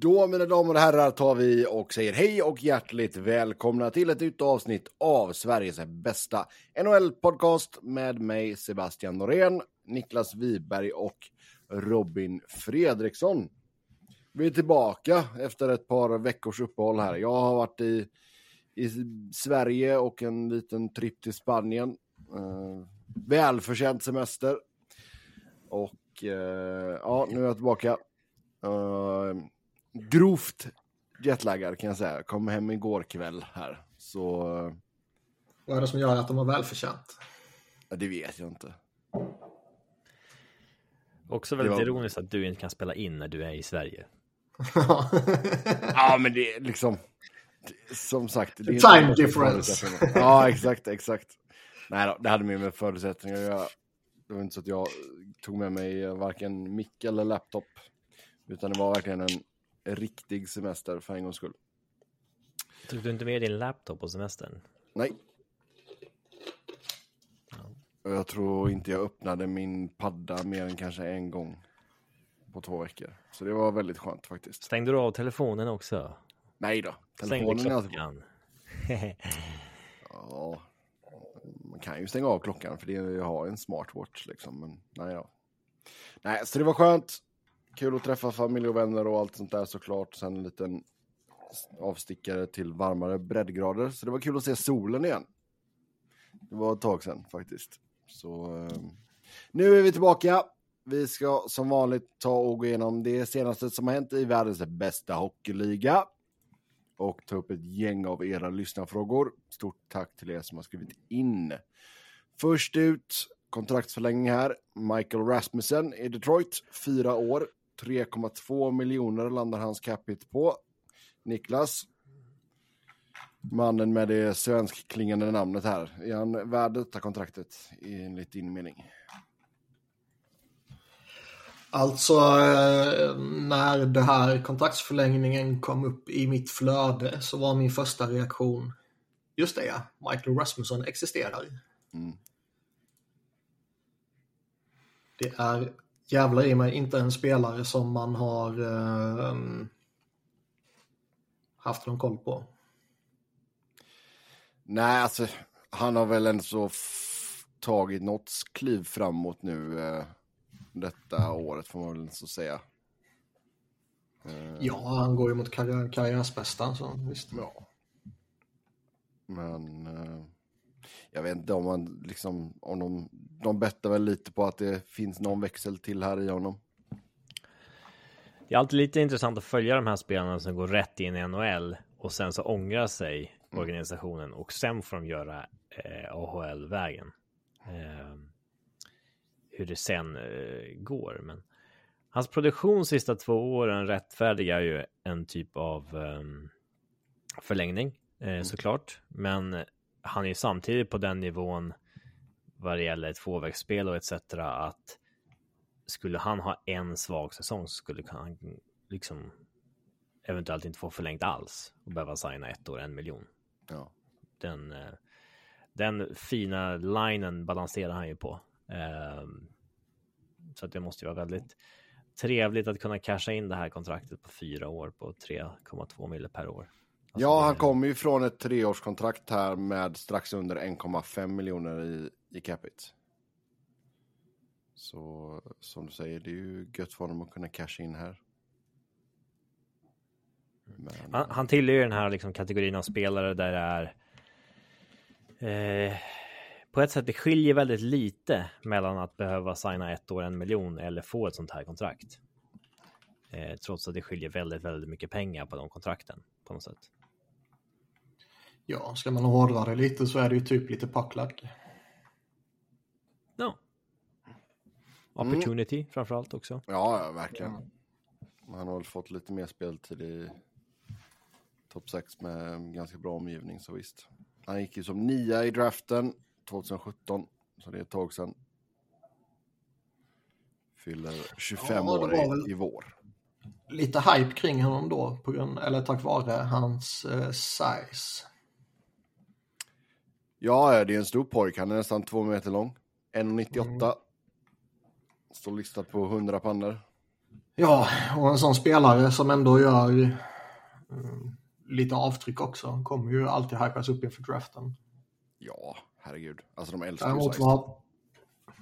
Då, mina damer och herrar, tar vi och säger hej och hjärtligt välkomna till ett nytt avsnitt av Sveriges bästa NHL-podcast med mig, Sebastian Norén, Niklas Wiberg och Robin Fredriksson. Vi är tillbaka efter ett par veckors uppehåll här. Jag har varit i, i Sverige och en liten tripp till Spanien. Uh, välförtjänt semester. Och uh, ja, nu är jag tillbaka. Uh, grovt jetlaggad kan jag säga. Kom hem igår kväll här. Så... Vad är det som gör att de var välförtjänt? Ja, det vet jag inte. Också väldigt var... ironiskt att du inte kan spela in när du är i Sverige. ja, men det är liksom... Som sagt. Det är Time difference. Ja, exakt, exakt. Nej då, det hade mer med förutsättningar att göra. Det var inte så att jag tog med mig varken mick eller laptop. Utan det var verkligen en riktig semester för en gångs skull. Tog du inte med din laptop på semestern? Nej. Ja. Jag tror inte jag öppnade min padda mer än kanske en gång på två veckor. Så det var väldigt skönt faktiskt. Stängde du av telefonen också? Nej då. Telefonen Stängde klockan? ja, man kan ju stänga av klockan för det, jag har en smartwatch liksom. Men nej då. Nej, så det var skönt. Kul att träffa familj och vänner och allt sånt där såklart. Sen en liten avstickare till varmare breddgrader. Så det var kul att se solen igen. Det var ett tag sedan faktiskt. Så eh, nu är vi tillbaka. Vi ska som vanligt ta och gå igenom det senaste som har hänt i världens bästa hockeyliga. Och ta upp ett gäng av era lyssnarfrågor. Stort tack till er som har skrivit in. Först ut, kontraktsförlängning här. Michael Rasmussen i Detroit, fyra år, 3,2 miljoner landar hans capita på. Niklas? Mannen med det svenskklingande namnet här. Är han värd detta kontraktet enligt din mening? Alltså, eh, när det här kontraktsförlängningen kom upp i mitt flöde så var min första reaktion Just det ja, Michael Rasmussen existerar. Mm. Det är jävlar i mig inte en spelare som man har eh, haft någon koll på. Nej, alltså han har väl ändå tagit något kliv framåt nu eh, detta året får man väl så säga. Eh, ja, han går ju mot karriär, karriärsbästa så visst. Ja. Men eh, jag vet inte om man liksom, om de, de bettar väl lite på att det finns någon växel till här i honom. Det är alltid lite intressant att följa de här spelarna som går rätt in i NHL och sen så ångrar sig mm. organisationen och sen får de göra eh, AHL-vägen. Eh, hur det sen eh, går, men hans produktion sista två åren rättfärdigar ju en typ av ehm, förlängning mm. såklart, men han är samtidigt på den nivån vad det gäller tvåvägsspel och etc. att skulle han ha en svag säsong så skulle han liksom eventuellt inte få förlängt alls och behöva signa ett år, en miljon. Ja. Den, eh, den fina linen balanserar han ju på. Ehm, så att det måste ju vara väldigt trevligt att kunna casha in det här kontraktet på fyra år på 3,2 mille per år. Alltså ja, han kommer ju från ett treårskontrakt här med strax under 1,5 miljoner i, i capita. Så som du säger, det är ju gött för honom att kunna casha in här. Men... Han, han tillhör den här liksom kategorin av spelare där det är eh, på ett sätt det skiljer väldigt lite mellan att behöva signa ett år, en miljon eller få ett sånt här kontrakt. Eh, trots att det skiljer väldigt, väldigt mycket pengar på de kontrakten på något sätt. Ja, ska man hårdra det lite så är det ju typ lite packlack. Ja. Opportunity mm. framförallt också. Ja, ja, verkligen. Han har väl fått lite mer speltid i topp 6 med ganska bra omgivning, så visst. Han gick ju som nia i draften 2017, så det är ett tag sedan. Fyller 25 ja, år i, i vår. Lite hype kring honom då, på grund, eller tack vare hans eh, size. Ja, det är en stor pojk. Han är nästan två meter lång. 1,98. Mm. Står listad på 100 pannor. Ja, och en sån spelare som ändå gör mm, lite avtryck också kommer ju alltid hypas upp inför draften. Ja, herregud. Alltså de älskar ju Däremot Seister. var,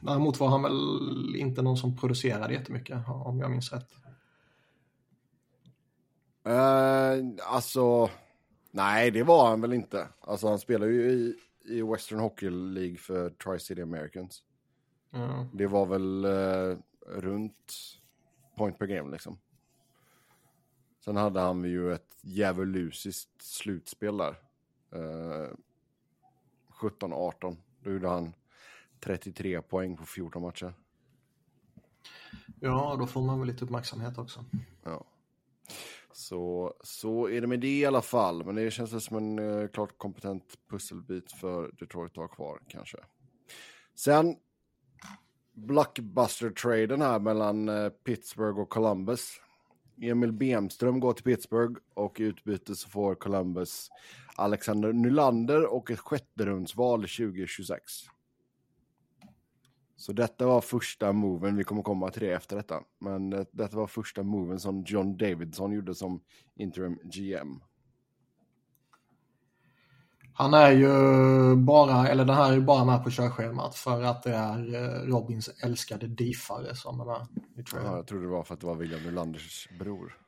däremot var han väl inte någon som producerade jättemycket om jag minns rätt. Eh, alltså, nej det var han väl inte. Alltså han spelar ju i, i Western Hockey League för Tri-City Americans. Mm. Det var väl eh, runt point per game liksom. Sen hade han ju ett djävulusiskt slutspel där. Eh, 17-18. Då gjorde han 33 poäng på 14 matcher. Ja, då får man väl lite uppmärksamhet också. Ja. Så, så är det med det i alla fall. Men det känns som en eh, klart kompetent pusselbit för Detroit att ha kvar kanske. Sen blockbuster-traden här mellan eh, Pittsburgh och Columbus. Emil Bemström går till Pittsburgh och i utbyte så får Columbus Alexander Nylander och ett sjätterumsval 2026. Så detta var första moven, vi kommer komma till det efter detta. Men det, detta var första moven som John Davidson gjorde som interim GM. Han är ju bara, eller den här är ju bara med på körschemat för att det är eh, Robins älskade diffare som är med. Ja, jag trodde det var för att det var William Nylanders bror.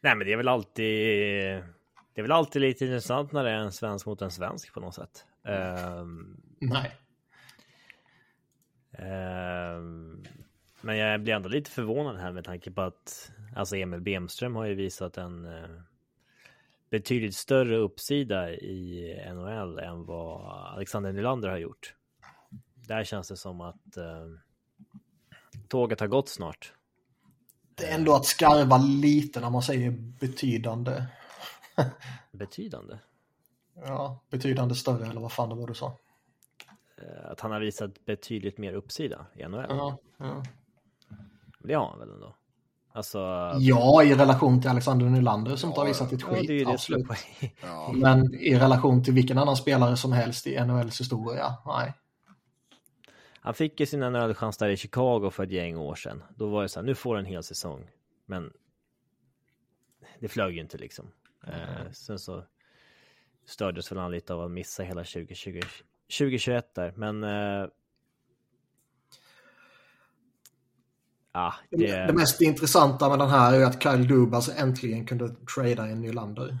Nej, men det är väl alltid. Det är väl alltid lite intressant när det är en svensk mot en svensk på något sätt. Ehm, Nej. Ehm, men jag blir ändå lite förvånad här med tanke på att alltså Emil Bemström har ju visat en eh, betydligt större uppsida i NHL än vad Alexander Nylander har gjort. Där känns det som att eh, tåget har gått snart. Det är ändå att skarva lite när man säger betydande. Betydande. Ja, betydande större eller vad fan det var du sa. Eh, Att han har visat betydligt mer uppsida i NHL. Ja, ja. Det har han väl ändå? Alltså, ja i relation till Alexander Nylander som inte har Ja, visat ett ja, det är skit. ju det är absolut. Ja, Men i relation till vilken annan spelare som helst i NHLs historia, nej. Han fick ju sin NHL-chans där i Chicago för ett gäng år sedan. Då var det så här, nu får du en hel säsong. Men det flög ju inte liksom. Eh, sen så stördes väl han lite av att missa hela 2020, 2021 där. Men eh, Ja, Det... det, det mest intressanta med den här är att Kyle Dubas äntligen kunde trada en Nylander.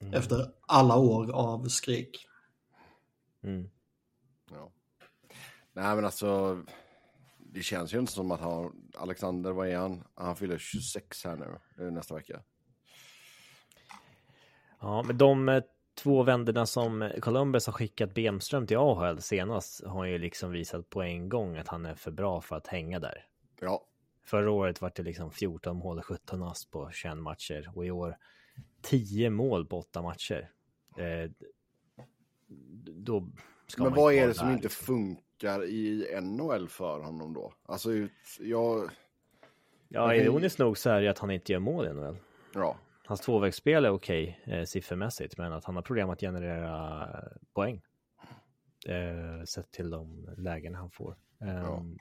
Mm. Efter alla år av skrik. mm. ja. Nej men alltså, det känns ju inte som att han, Alexander, vad är han? Han fyller 26 här nu, nästa vecka. Ja, men de eh, två vänderna som Columbus har skickat Bemström till AHL senast har ju liksom visat på en gång att han är för bra för att hänga där. Ja, Förra året var det liksom 14 mål och 17 ass på 21 matcher och i år 10 mål på 8 matcher. Eh, då ska men man vad är det som där, inte liksom. funkar i NHL för honom då? Alltså, ut, jag, Ja, ironiskt nog så är det att han inte gör mål i NHL. ja, Hans tvåvägsspel är okej eh, siffermässigt, men att han har problem att generera eh, poäng. Eh, sett till de lägen han får. Ehm,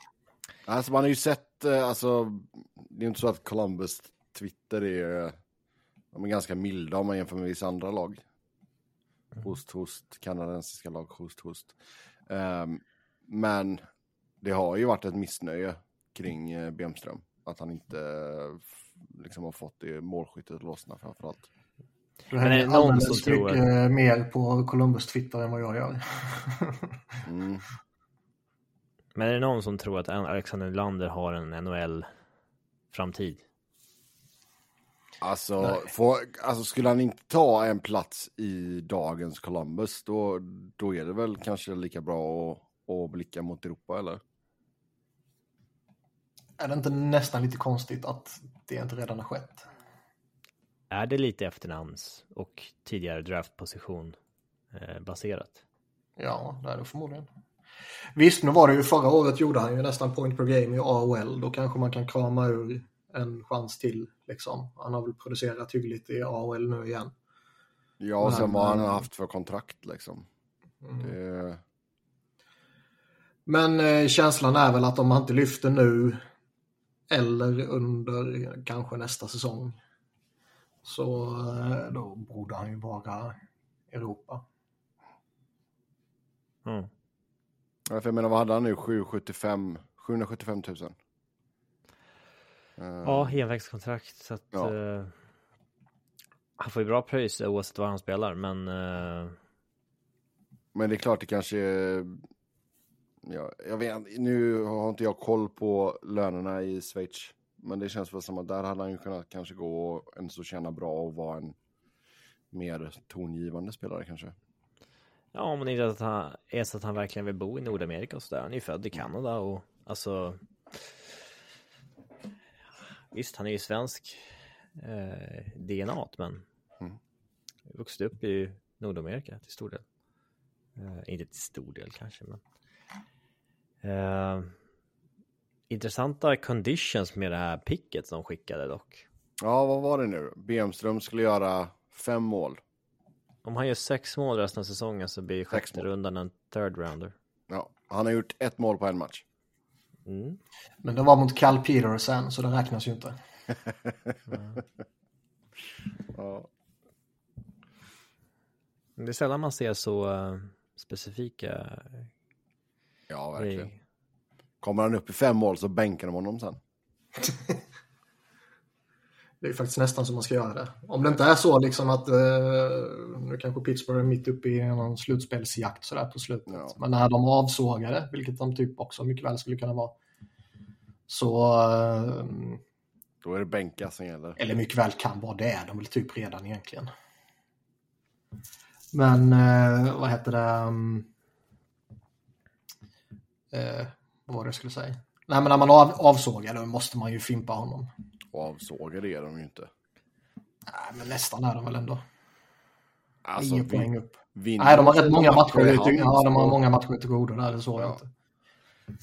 Alltså man har ju sett, eh, alltså det är inte så att Columbus Twitter är, de är ganska milda om man jämför med vissa andra lag. Host, host, kanadensiska lag, host, host. Ehm, men det har ju varit ett missnöje kring uh, Bemström. Att han inte eh, liksom har fått det målskyttet att lossna framförallt. Du Men är det hänger någon alldeles som tror mycket mer på Columbus Twitter än vad jag gör. Mm. Men är det någon som tror att Alexander Nylander har en NHL-framtid? Alltså, får, alltså skulle han inte ta en plats i dagens Columbus då, då är det väl kanske lika bra att, att blicka mot Europa eller? Är det inte nästan lite konstigt att det inte redan har skett? Är det lite efternamns och tidigare draftposition eh, baserat? Ja, det är det förmodligen. Visst, nu var det ju förra året gjorde han ju nästan point per game i AHL. Då kanske man kan krama ur en chans till. Liksom. Han har väl producerat hyggligt i AHL nu igen. Ja, och sen vad han har haft för kontrakt liksom. Det, Men eh, känslan är väl att om han inte lyfter nu eller under kanske nästa säsong. Så eh, då borde han ju vara Europa. Mm. Ja, för jag menar, vad hade han nu? 775, 775 000? Eh, Ja, envägskontrakt. Så att, Ja. eh, han får ju bra pröjs oavsett var han spelar, men eh, Men det är klart det kanske är... Ja, jag vet, nu har inte jag koll på lönerna i Schweiz. Men det känns väl som att där hade han ju kunnat kanske gå och ändå så tjäna bra och vara en mer tongivande spelare kanske. ja, om det inte att han, är så att han verkligen vill bo i Nordamerika och sådär. Han är ju född i Kanada och alltså. Visst, han är ju svensk eh, DNA, men Mm. vuxit upp i Nordamerika till stor del. Eh, inte till stor del kanske, men. Eh, intressanta conditions med det här picket som skickade dock. Ja, vad var det nu? Bemström skulle göra fem mål. Om han gör sex mål resten av säsongen så blir sjätte rundan en third rounder. Ja, han har gjort ett mål på en match. Mm. Men det var mot Cal Petersen så det räknas ju inte. Ja, Men Det är sällan man ser så eh, specifika ja verkligen. grejer. Kommer han upp i fem mål så bänkar de honom sen. Det är faktiskt nästan som man ska göra det. Om det inte är så liksom att eh, nu kanske Pittsburgh är mitt uppe i någon slutspelsjakt sådär på slutet. Ja. Men när de avsågade, vilket de typ också mycket väl skulle kunna vara. Så, eh, Då är det bänka som gäller. eller mycket väl kan vara det, är de väl typ redan egentligen. Men eh, vad heter det? Eh, vad var det jag skulle säga? Nej men när man av, avsågar då måste man ju fimpa honom. Och avsågade är de ju inte. Nej men nästan är de väl ändå. Alltså, Nio vi- poäng upp. Nej, de har rätt många matcher. hand, Ja, de har så- många matcher till godo där, det såg jag Ja. inte.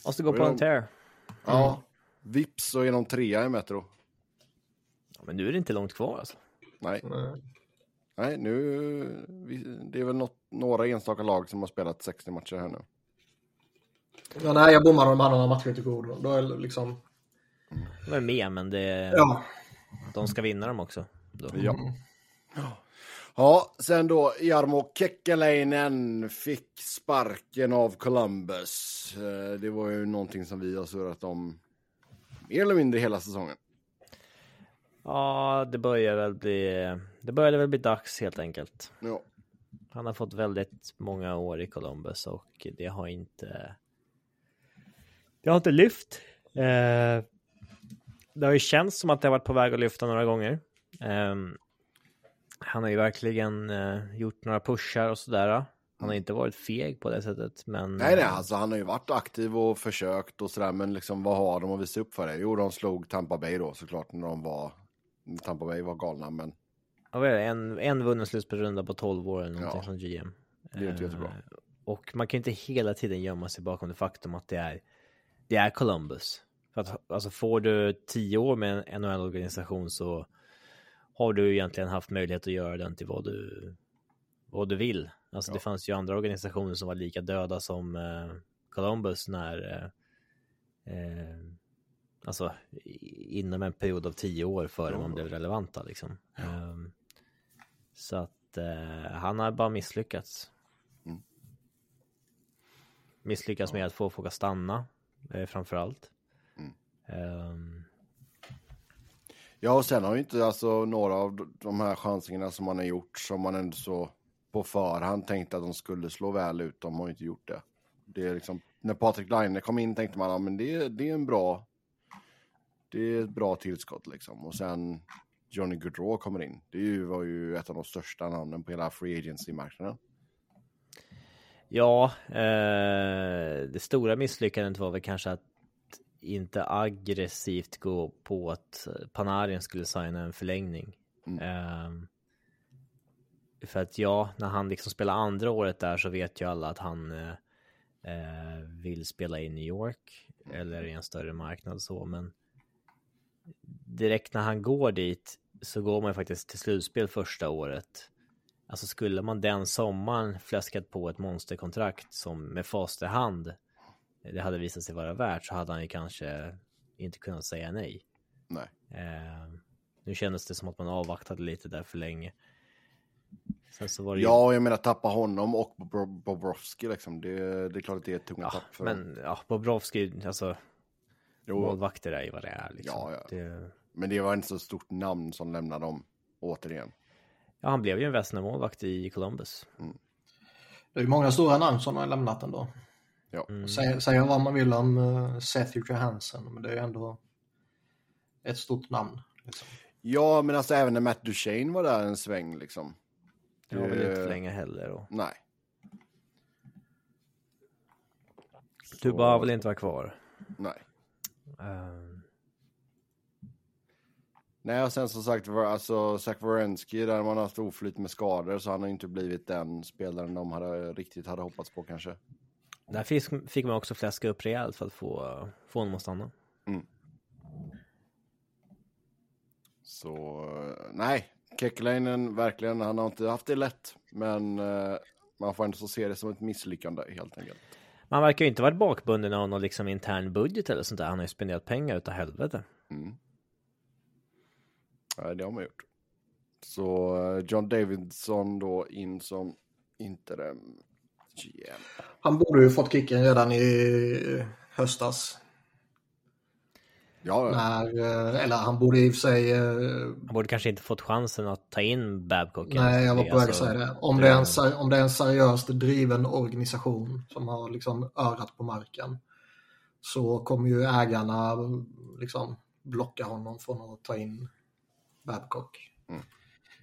Måste gå på en tear. Ja, vips så är de trea i Metro. Ja, Men nu är det inte långt kvar alltså. Nej, Nej. nej nu... Det är väl något, några enstaka lag som har spelat 60 matcher här nu. Ja, nej, jag bommade de hade några matcher till godo. Då är det liksom... De är med, men det, Ja. de ska vinna dem också. Då. Ja. Mm. Ja, sen då Jarmo Kekkeläinen fick sparken av Columbus. Eh, Det var ju någonting som vi har surrat om mer eller mindre hela säsongen. Ja, det börjar väl bli, det började väl bli dags helt enkelt. Ja, Han har fått väldigt många år i Columbus och det har inte. Det har inte lyft. Eh, det har ju känts som att det har varit på väg att lyfta några gånger. Eh, han har ju verkligen eh, gjort några pushar och sådär. Han har inte varit feg på det sättet, men. nej, nej, alltså han har ju varit aktiv och försökt och sådär, men liksom vad har de att visa upp för det? Jo, de slog Tampa Bay då såklart när de var, Tampa Bay var galna, men Ja? En, en vunnen slutspelsrunda på 12 år eller någonting Ja. från GM. Det är inte jättebra. Eh, Och man kan inte hela tiden gömma sig bakom det faktum att det är, det är Columbus. För att alltså får du 10 år med en NHL-organisation så har du egentligen haft möjlighet att göra den till vad du, vad du vill. Alltså det Ja. fanns ju andra organisationer som var lika döda som eh, Columbus när eh, eh, Alltså inom en period av tio år före Ja. man blev relevanta liksom. Ehm, så att eh, han har bara misslyckats. Mm. Misslyckats med att få folk att stanna, eh, framför allt. Mm. Ehm, Ja, och sen har ju inte alltså några av de här chansningarna som man har gjort som man ändå så på förhand tänkte att de skulle slå väl ut, de har ju inte gjort det. Det är liksom, när Patrik Laine kom in tänkte man, ja men det, det är en bra, det är ett bra tillskott liksom. Och sen Johnny Gaudreau kommer in, det är ju, var ju ett av de största namnen på hela free agency-marknaden. Ja, eh, det stora misslyckandet var väl kanske att inte aggressivt gå på att Panarin skulle signa en förlängning. Mm. Ehm, för att ja, när han liksom spelar andra året där så vet ju alla att han eh, eh, vill spela i New York eller i en större marknad så, men direkt när han går dit så går man ju faktiskt till slutspel första året. Alltså skulle man den sommaren fläskat på ett monsterkontrakt som med fast hand det hade visat sig vara värt så hade han ju kanske inte kunnat säga nej. Nej. Eh, nu kändes det som att man avvaktade lite där för länge. Ju... Ja, jag menar tappa honom och Bob- Bobrovski liksom. Det, det är klart att det är ett tungt Ja, tapp för men ja, Bobrovski, alltså Jo, målvakter är ju vad det är. Liksom. Ja, ja. Det, men det var inte så stort namn som lämnade dem återigen. Ja, han blev ju en Vesna-målvakt i Columbus. Det är ju många stora namn som har lämnat ändå. Ja. Mm. Säga, säga vad man vill om uh, Seth Johansson, men det är ju ändå ett stort namn. Liksom. Ja, men alltså även när Matt Duchene var där en sväng liksom. Det var väl inte för länge heller. Och Nej. Tuba vill inte vara kvar. Nej. Ehm, Nej, och sen som sagt, alltså Zach Wierenski, där man har haft oflyt med skador, så han har inte blivit den spelaren de hade, riktigt hade hoppats på kanske. där fick, fick man också fläska upp rejält för att få, få honom att stanna. Så eh, nej, Kekkelainen verkligen, han har inte haft det lätt, men eh, man får ändå så se det som ett misslyckande helt enkelt. Man verkar ju inte varit bakbunden av någon liksom intern budget eller sånt där. Han har ju spenderat pengar utav helvete. Mm. Nej, det har man gjort. Så eh, John Davidson då in som interim GM. Han borde ju fått kicken redan i höstas. Ja, När, eh, eller han borde i och för sig... eh, Han borde kanske inte fått chansen att ta in Babcock. Nej, jag var på väg att Alltså, säga det. Om det är en, om det är en seriöst driven organisation som har liksom örat på marken så kommer ju ägarna liksom blocka honom från att ta in Babcock. Mm.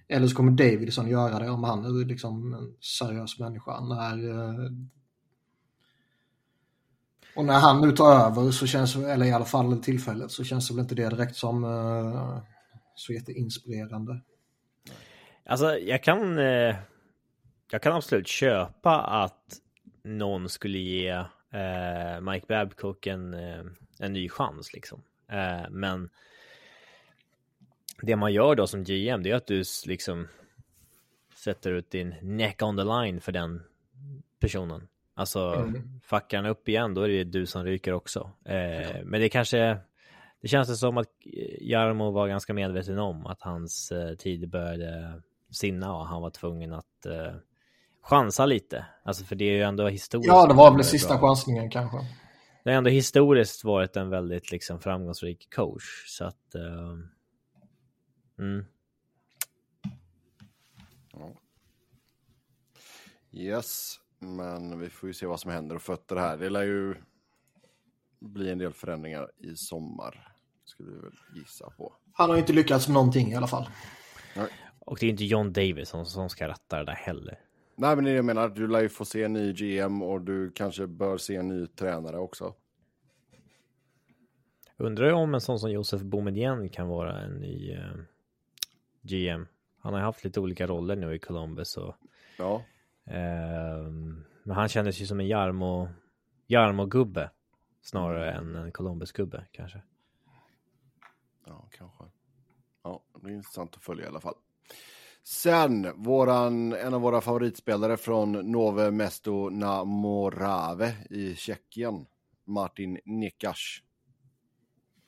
Eller så kommer Davidson göra det om han är liksom en seriös människa. När, eh, och när han nu tar över så känns, eller i alla fall tillfället, så känns det väl inte det direkt som eh, så jätteinspirerande. Alltså, jag kan... Eh, jag kan absolut köpa att någon skulle ge Mike Babcock en, en ny chans liksom. Men det man gör då som GM, det är att du liksom sätter ut din neck on the line för den personen. Alltså, Mm. fuckar han upp igen, då är det du som ryker också. Eh, Men det kanske, det känns det som att Jarmo var ganska medveten om att hans eh, tid började sinna och han var tvungen att eh, chansa lite. Alltså för det är ju ändå historiskt. Ja, det var väl sista bra. chansningen kanske. Det har ändå historiskt varit en väldigt liksom framgångsrik coach. Så att... eh, mm. Yes, men vi får ju se vad som händer och fötter här. Det lär ju bli en del förändringar i sommar, skulle vi väl gissa på. Han har ju inte lyckats med någonting i alla fall. Och det är inte John Davidson som ska ratta det där heller. Nej, men det jag menar. Du lär ju få se en ny GM och du kanske bör se en ny tränare också. Undrar om en sån som Josef Boumedienne kan vara en ny eh, GM. Han har haft lite olika roller nu i Columbus och Ja, Ehm, men han kändes ju som en Jarmo, Jarmo-gubbe snarare än en Columbus-gubbe kanske. ja kanske. Ja, det är intressant att följa i alla fall. Sen, våran, en av våra favoritspelare från Nove Mesto na Morave i Tjeckien, Martin Nikas,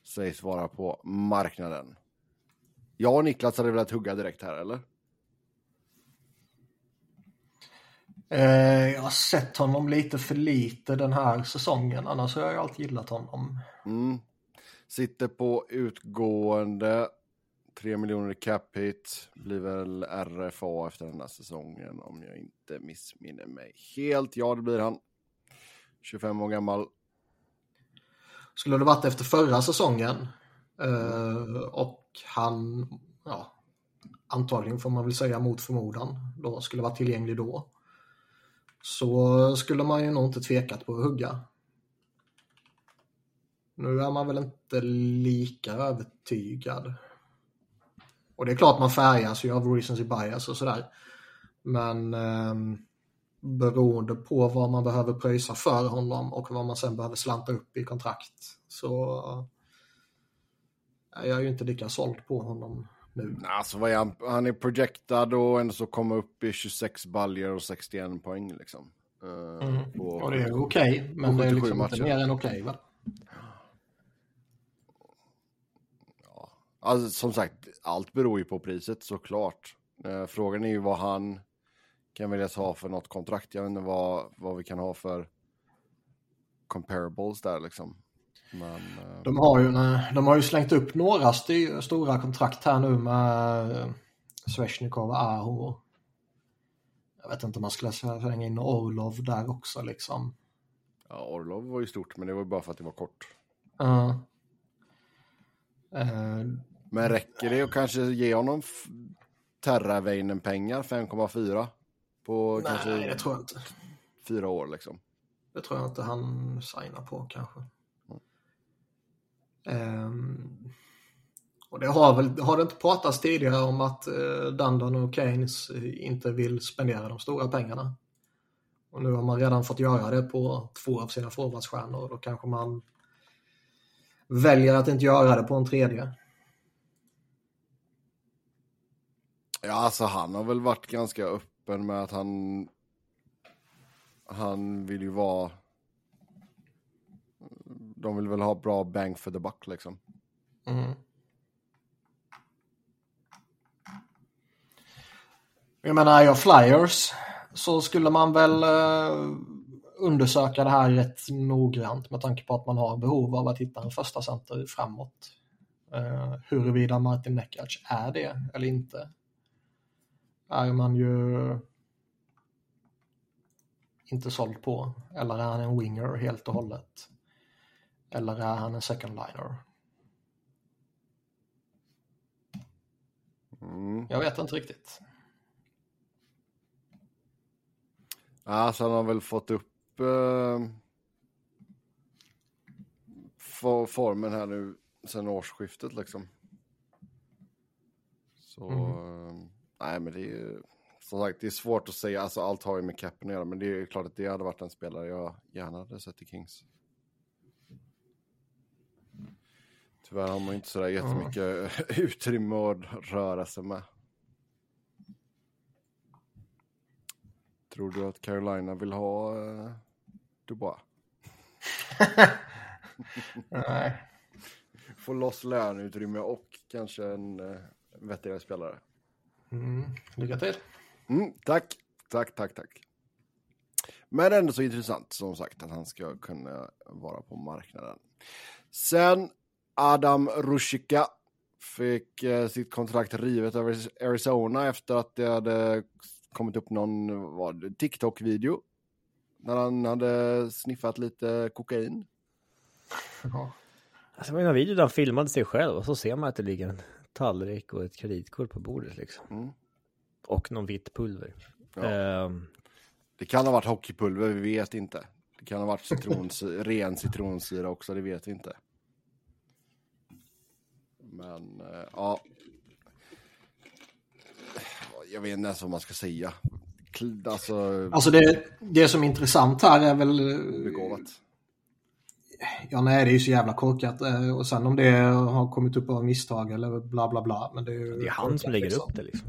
sägs vara på marknaden. Jag och Niklas hade velat hugga direkt här, eller? Eh, jag har sett honom lite för lite den här säsongen. Annars har jag ju alltid gillat honom. Mm. Sitter på utgående. 3 miljoner i cap hit. Blir väl RFA efter den här säsongen om jag inte missminner mig helt. Ja, det blir han. 25 år gammal. Skulle det varit efter förra säsongen eh, och han, ja, antagligen får man väl säga mot förmodan, då skulle vara tillgänglig då. Så skulle man ju nog inte tvekat på att hugga. Nu är man väl inte lika övertygad. Och det är klart man färgas ju av recency bias och sådär. Men eh, beroende på vad man behöver pröjsa för honom och vad man sen behöver slanta upp i kontrakt så är jag ju inte lika såld på honom nu. Alltså, vad är han? han är projectad och ändå så komma upp i 26 baljor och 61 poäng liksom. Eh, på- Och det är okej, men på det är 77 liksom inte mer än okej va? Alltså, som sagt, allt beror ju på priset såklart. Eh, frågan är ju vad han kan väljas ha för något kontrakt. Jag vet inte vad, vad vi kan ha för comparables där liksom. Men, eh, De har ju, nej, de har ju slängt upp några st stora kontrakt här nu med eh, Svesjnikov och Aho. Jag vet inte om man skulle slänga in Orlov där också liksom. ja, Orlov var ju stort, men det var ju bara för att det var kort. Uh, uh, Men räcker det att kanske ge honom Terraveinen pengar, 5,4 på nej, kanske det tror jag inte. fyra år liksom? Det tror jag inte han signar på kanske. Ehm, och det har väl, har det inte pratats tidigare om att eh, uh, Dundon och Keynes eh, inte vill spendera de stora pengarna? Och nu har man redan fått göra det på två av sina forwardsstjärnor och då kanske man väljer att inte göra det på en tredje. Ja, alltså han har väl varit ganska öppen med att han han vill ju vara de vill väl ha bra bang for the buck liksom. Mm. Jag menar, är jag Flyers så skulle man väl eh, undersöka det här rätt noggrant med tanke på att man har behov av att hitta en första center framåt. Eh, huruvida Martin Neckarc är det eller inte är man ju inte såld på. Eller är han en winger helt och hållet? Eller är han en second liner? Mm. Jag vet inte riktigt. Alltså han har väl fått upp eh, for, formen här nu sen årsskiftet liksom. Så, eh, nej men det är ju, som sagt det är svårt att säga, alltså allt har ju med capen att göra, men det är klart att det hade varit en spelare jag gärna hade sett i Kings. Tyvärr har man inte sådär jättemycket utrymme att röra sig med. Tror du att Carolina vill ha eh, Dubois? Nej. Få loss löneutrymme och kanske en eh, vettigare spelare. Mm. Lycka till. Mm, tack, tack, tack, tack. Men ändå så intressant som sagt att han ska kunna vara på marknaden. Sen Adam Rushika fick eh, sitt kontrakt rivet över Arizona efter att det hade kommit upp någon TikTok-video. När han hade sniffat lite kokain. Ja. Alltså, det var någon video där han filmade sig själv och så ser man att det ligger en tallrik och ett kreditkort på bordet liksom. Mm. Och någon vitt pulver. Ja. Ehm, Det kan ha varit hockeypulver, vi vet inte. Det kan ha varit citronsyra, ren citronsyra också, det vet vi inte. Men, eh, ja. Jag vet inte ens vad man ska säga. Alltså, Alltså det, det som är intressant här är väl... begåvat. Ja, nej, det är ju så jävla korkat. eh, Och sen om det har kommit upp av misstag eller bla bla bla. Men det är ju det är han korkat, som lägger liksom. upp det liksom.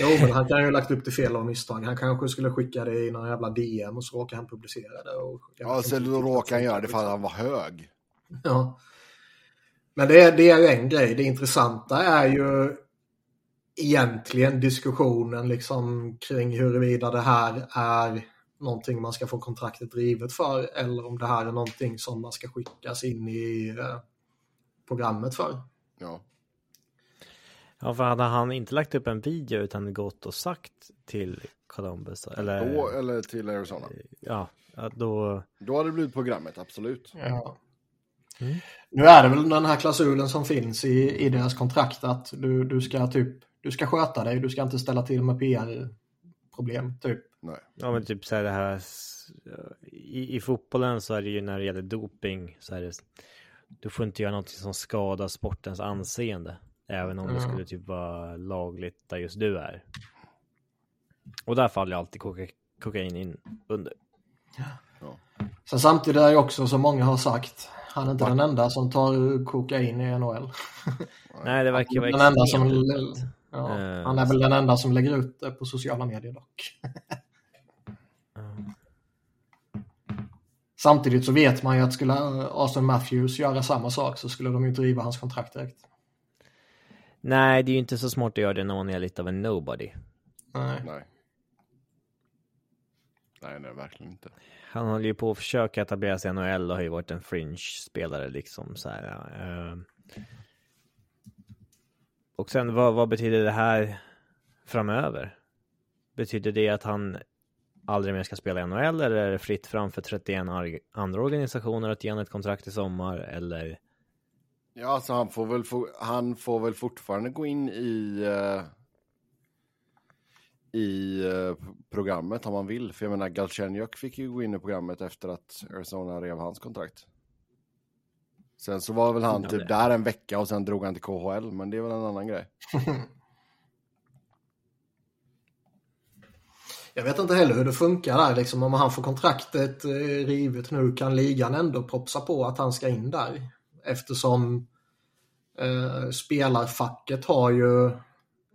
Jo, men han kan ju ha lagt upp det fel av misstag. Han kanske skulle skicka det i någon jävla DM och så råkar han publicera det. Och Ja, så då råkar han göra det för att han var hög. Ja. Men det, är- det är ju en grej. Det intressanta är ju egentligen diskussionen liksom kring huruvida det här är någonting man ska få kontraktet drivet för eller om det här är någonting som man ska skickas in i eh, programmet för. Ja. Ja, för hade han inte lagt upp en video utan gått och sagt till Columbus eller Då, eller till Arizona. ja, ja, då Då hade det blivit programmet, absolut. Ja. Mm. Nu är det väl den här klausulen som finns i, i deras kontrakt att du, du ska typ du ska sköta dig, du ska inte ställa till med PR-problem. Typ. Nej. Ja men typ så här det här i, i fotbollen så är det ju när det gäller doping så är det du får inte göra någonting som skadar sportens anseende. Även om det Mm. skulle typ vara lagligt där just du är. Och där faller alltid koka, kokain in under. Sen samtidigt är det också som många har sagt, han är inte den enda som tar kokain i NHL. Nej det verkar vara Den enda som, ja, Eh, han är väl den enda som lägger ut det på sociala medier dock. Samtidigt så vet man ju att skulle Austin Matthews göra samma sak så skulle de ju inte riva hans kontrakt direkt. Nej, det är ju inte så smart att göra det när man är lite av en nobody. Nej. Nej. Nej, nej, verkligen inte. Han håller ju på att försöka etablera sig i NHL och har ju varit en fringe-spelare liksom så här. Eh. Och sen vad, vad betyder det här framöver? Betyder det att han aldrig mer ska spela i NHL eller är det fritt fram för 31 ar- andra organisationer att ge honom ett kontrakt i sommar eller? Ja, alltså han får väl, få, han får väl fortfarande gå in i, eh, i eh, programmet om han vill. För jag menar, Galchenyuk fick ju gå in i programmet efter att Arizona rev hans kontrakt. Sen så var väl han typ där en vecka och sen drog han till KHL, men det är väl en annan grej. Jag vet inte heller hur det funkar där. Liksom, om han får kontraktet eh, rivet nu kan ligan ändå propsa på att han ska in där. Eftersom eh, spelarfacket har ju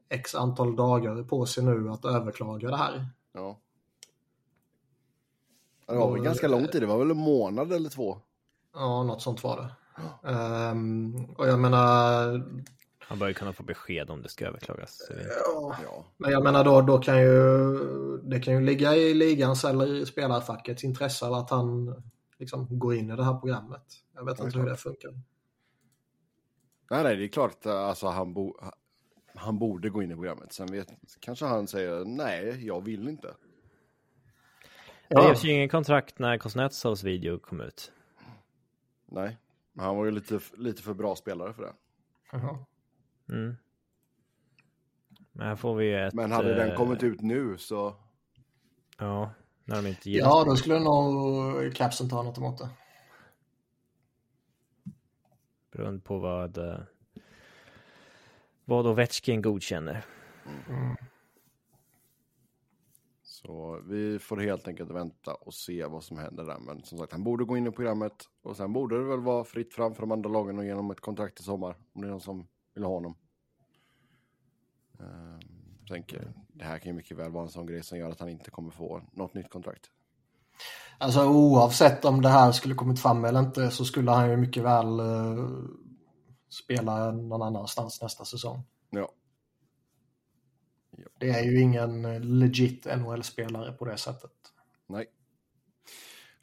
x antal dagar på sig nu att överklaga det här. Ja. Det var väl ganska lång tid, det var väl en månad eller två. Ja, något sånt var det. Ehm, och jag menar, Han bör ju kunna få besked om det ska överklagas. Ja, Ja, men jag menar då, då kan ju det kan ju ligga i ligans eller i spelarfackets intresse av att han liksom går in i det här programmet. Jag vet Ja, inte hur det funkar. nej, nej, det är klart att alltså, han, bo, han borde gå in i programmet. Sen vet, kanske han säger nej, jag vill inte. Det Ja, revs ju ingen kontrakt när Kuznetsovs video kom ut. Nej, men han var ju lite, lite för bra spelare för det. Jaha. Mm. Men här får vi ett... Men hade den eh, kommit ut nu så... Ja, när de inte ger ja, då skulle nog Capsen ta något emot det. Beroende på vad, eh, vad Ovechkin godkänner. Så vi får helt enkelt vänta och se vad som händer där. Men som sagt, han borde gå in i programmet. Och sen borde det väl vara fritt fram för de andra lagen och genom ett kontrakt i sommar. Om det är någon som vill ha honom. Ehm, tänker, det här kan ju mycket väl vara en sån grej som gör att han inte kommer få något nytt kontrakt. Alltså oavsett om det här skulle kommit fram eller inte så skulle han ju mycket väl eh, spela någon annanstans nästa säsong. Ja, Det är ju ingen eh, legit NHL-spelare på det sättet. nej.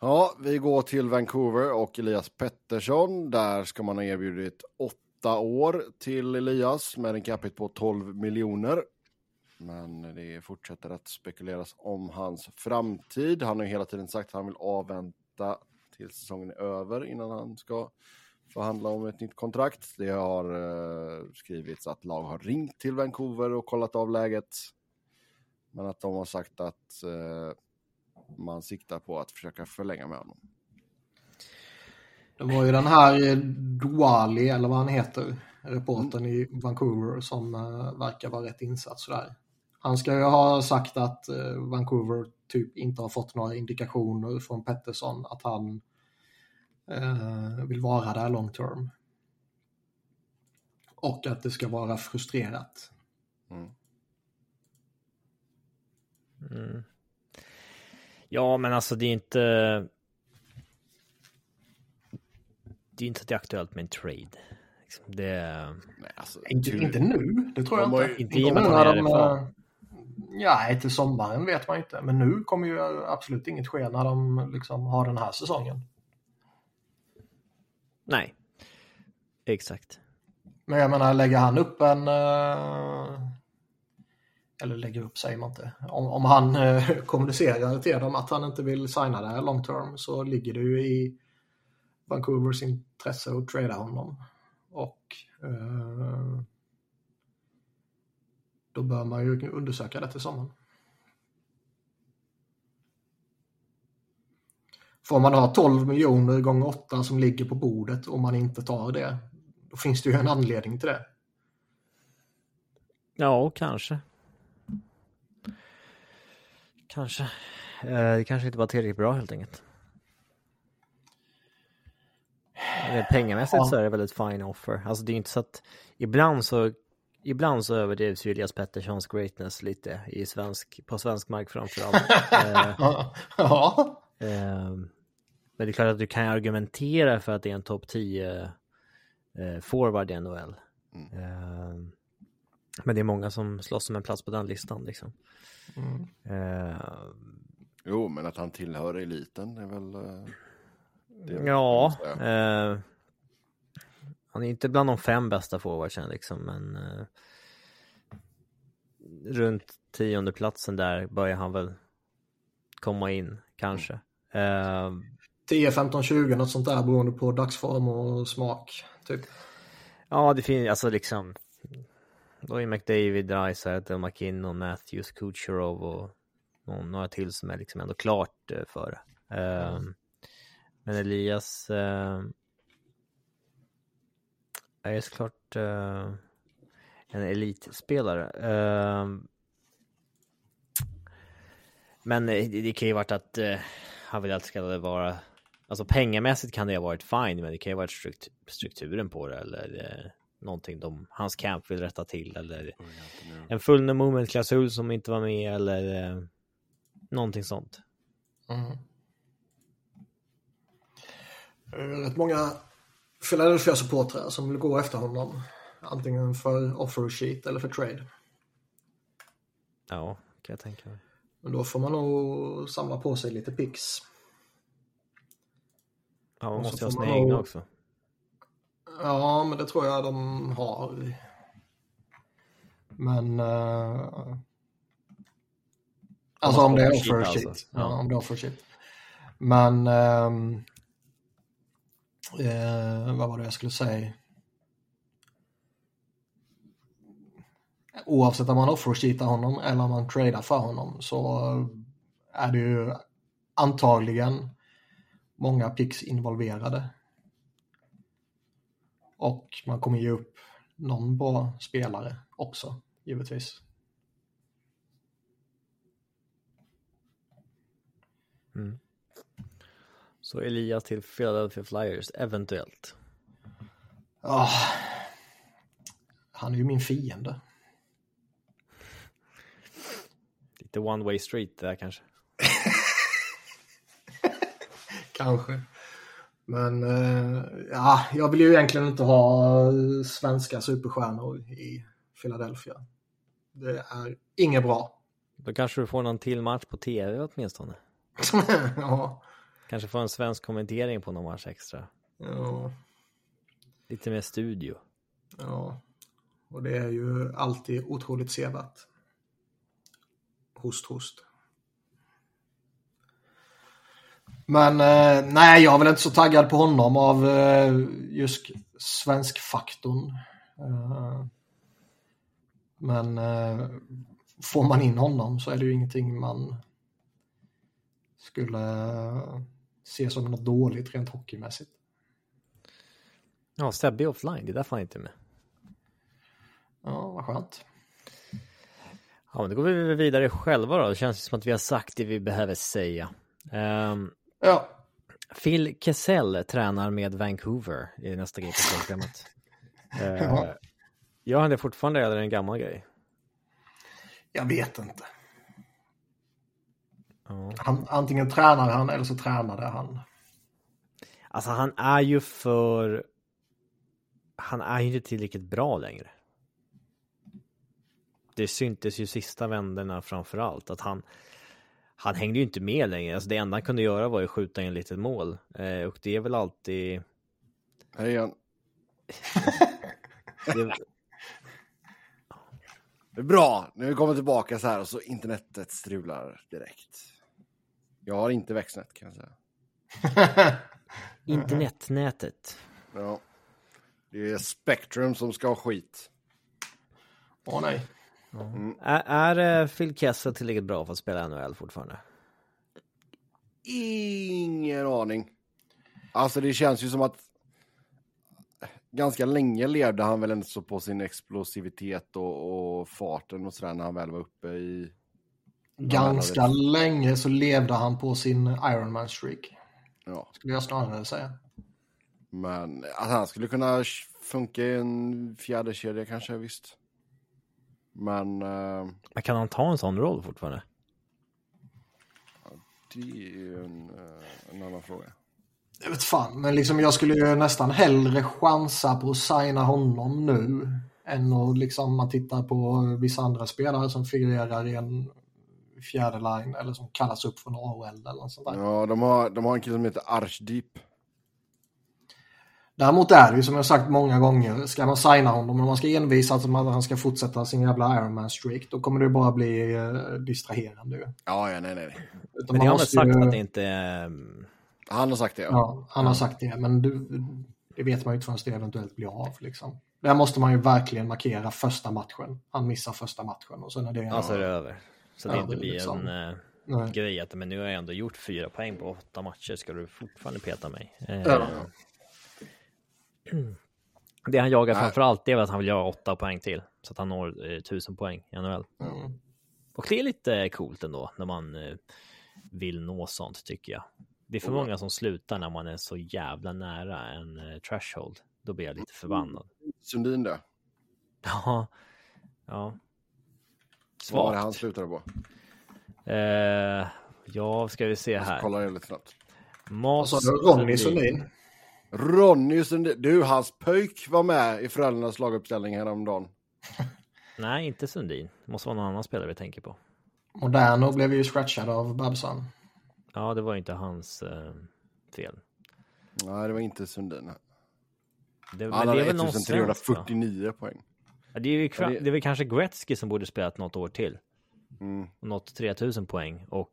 Ja, vi går till Vancouver och Elias Pettersson. Där ska man ha erbjudit åtta år till Elias med en capita på 12 miljoner. Men det fortsätter att spekuleras om hans framtid. Han har ju hela tiden sagt att han vill avvänta till säsongen är över innan han ska förhandla om ett nytt kontrakt. Det har eh, skrivits att lag har ringt till Vancouver och kollat av läget. Men att de har sagt att eh, man siktar på att försöka förlänga med honom. Det var ju den här eh, Douali, eller vad han heter, reportern i Vancouver som eh, verkar vara rätt insatt sådär. Han ska ju ha sagt att eh, Vancouver typ inte har fått några indikationer från Pettersson att han eh, vill vara där long term. Och att det ska vara frustrerat. Mm. Mm. Ja, men alltså det är inte... Det är inte att det är aktuellt med en trade. Liksom, Det... Nej, alltså, Inte, tur- inte nu, det tror jag De inte. ju- Inte i och med att de, eh, Ja, till sommaren vet man inte. Men nu kommer ju absolut inget ske när de liksom har den här säsongen. Nej. Exakt. Men jag menar, lägger han upp en... Eh, eller lägger upp säger man inte. Om, om han eh, kommunicerar till dem att han inte vill signa det här long term så ligger det ju i Vancouvers intresse att trada honom. Och eh, då bör man ju undersöka det till sommaren. Får man ha 12 miljoner gånger 8 som ligger på bordet och man inte tar det, då finns det ju en anledning till det. Ja, kanske. Kanske. Eh, Det kanske inte var tillräckligt bra helt enkelt. Eh, Pengamässigt Ja. så är det väldigt fine offer. Alltså det är inte så att ibland så Ibland så överdrivs ju Elias Petterssons greatness lite i svensk, på svensk mark framförallt. eh, Ja. ja. eh, men det är klart att du kan argumentera för att det är en topp 10 eh, forward i NHL. Mm. Eh, Men det är många som slåss om en plats på den listan liksom. Mm. Eh, Jo, men att han tillhör eliten är väl... eh, det är ja, eh, han är inte bland de fem bästa forwardsen liksom, men eh, runt tionde platsen där börjar han väl komma in kanske. Eh, 10, 15, 20 något sånt där beroende på dagsform och smak. Typ. Ja, det finns alltså liksom. Då är McDavid, Dreisaitl, McKinnon, Matthews, Kucherov och någon, några till som är liksom ändå klart eh, före. Ehm, men Elias ehm, är såklart eh, en elitspelare. Ehm, men eh, det, det kan ju varit att han vill att det ska vara Alltså pengamässigt kan det ha varit fine, men det kan ju ha varit strukt strukturen på det eller eh, någonting de, hans camp vill rätta till eller en full no movement klausul som inte var med eller eh, någonting sånt. Mm. Eh, Rätt många Philadelphia-supportrar som vill gå efter honom. Antingen för offer sheet eller för trade. Ja, kan jag tänka mig. Men då får man nog samla på sig lite pix. Ja, man måste ha sina man egna också. Ja, men det tror jag de har. Men... eh, alltså om det är offer sheet. alltså. Ja. Ja. om det är offer sheet. Men... ehm, eh, vad var det jag skulle säga? Oavsett om man offer sheetar honom eller om man tradar för honom så är det ju antagligen många picks involverade. Och man kommer ge upp någon bra spelare också, givetvis. Så Elias till Philadelphia Flyers, eventuellt. Ah, han är ju min fiende. Lite one way street där kanske. Kanske. Men eh, ja, jag vill ju egentligen inte ha svenska superstjärnor i Philadelphia. Det är inget bra. Då kanske du får någon till match på tv åtminstone. ja, Kanske får en svensk kommentering på någon match extra. ja, Lite mer studio. ja. Och det är ju alltid otroligt sevärt. Host, host. Men eh, nej, jag är väl inte så taggad på honom av eh, just svenskfaktorn. Eh, men eh, får man in honom så är det ju ingenting man skulle eh, se som något dåligt rent hockeymässigt. Ja, Sebbe offline, det är därför han inte är med. Ja, vad skönt. Ja, men då går vi vidare själva då. Det känns som att vi har sagt det vi behöver säga. Ehm, Ja, Phil Kessel tränar med Vancouver i nästa grej på programmet. Ja. Gör han det fortfarande eller är det en gammal grej? jag vet inte. Ja. Han, antingen tränar han eller så tränade han. Alltså han är ju för... Han är ju inte tillräckligt bra längre. Det syntes ju sista vänderna framför allt att han... Han hängde ju inte med längre. Alltså det enda han kunde göra var ju skjuta in litet mål. Eh, och det är väl alltid... Hej igen. Det, Det är bra, nu kommer tillbaka så här och så internetet strular direkt. Jag har inte växtnät kan jag säga. internetnätet. Ja. Det är Spectrum som ska ha skit. Åh nej. Är, är eh, Phil Kessel tillräckligt bra för att spela NHL fortfarande? Ingen aning. Alltså det känns ju som att ganska länge levde han väl ändå så på sin explosivitet och, och farten och sådär när han väl var uppe i... Ganska länge så levde han på sin Ironman streak. Ja, Skulle jag snarare säga. men alltså, han skulle kunna funka i en fjärde kedja kanske visst. Men eh, Men kan han ta en sån roll fortfarande? det är ju en, eh, en annan fråga. Jag vet fan, men liksom jag skulle ju nästan hellre chansa på att signa honom nu än att liksom man tittar på vissa andra spelare som figurerar i en fjärde line eller som kallas upp från AHL eller något sånt där. Ja, de har, de har en kille som heter Archdeep. Däremot är det ju som jag sagt många gånger, ska man signa honom och man ska envisas om att han ska fortsätta sin jävla Ironman-streak, då kommer det bara bli eh, distraherande ju. Ja, ja, nej, nej. Utan Men det har måste sagt ju- att det inte är... Han har sagt det, ja. Ja, han har sagt det, men du, det vet man ju inte förrän det eventuellt blir av. Liksom. Där måste man ju verkligen markera första matchen. Han missar första matchen och sen är det... Alltså är det över. Så det Ja, inte blir liksom. en eh, Nej. grej att men nu har jag ändå gjort fyra poäng på åtta matcher. Ska du fortfarande peta mig? Eh, Ja. Det han jagar framför allt är väl att han vill göra åtta poäng till. Så att han når eh, tusen poäng i NHL. Mm. Och det är lite coolt ändå när man eh, vill nå sånt tycker jag. Det är för Oh, många som slutar när man är så jävla nära en eh, threshold. Då blir jag lite förbannad. Sundin det. Ja. Ja. Vad var det Svagt. han slutade på? Eh, ja, ska vi se här. kolla det lite snabbt. Vad sa Mas du? Ronny Sundin? Ronny Sundin. Du, hans pöjk var med i Frölundas laguppställning häromdagen. Nej, inte Sundin. Det måste vara någon annan spelare vi tänker på. Moderno blev ju scratchad av Babsan. Ja, det var inte hans eh, fel. Nej, det var inte Sundin. Det, Han hade väl någon svensk, va? 1349 poäng. Ja, det, är ju, det- det är väl kanske Gretzky som borde spelat något år till. Mm. Nått 3000 poäng och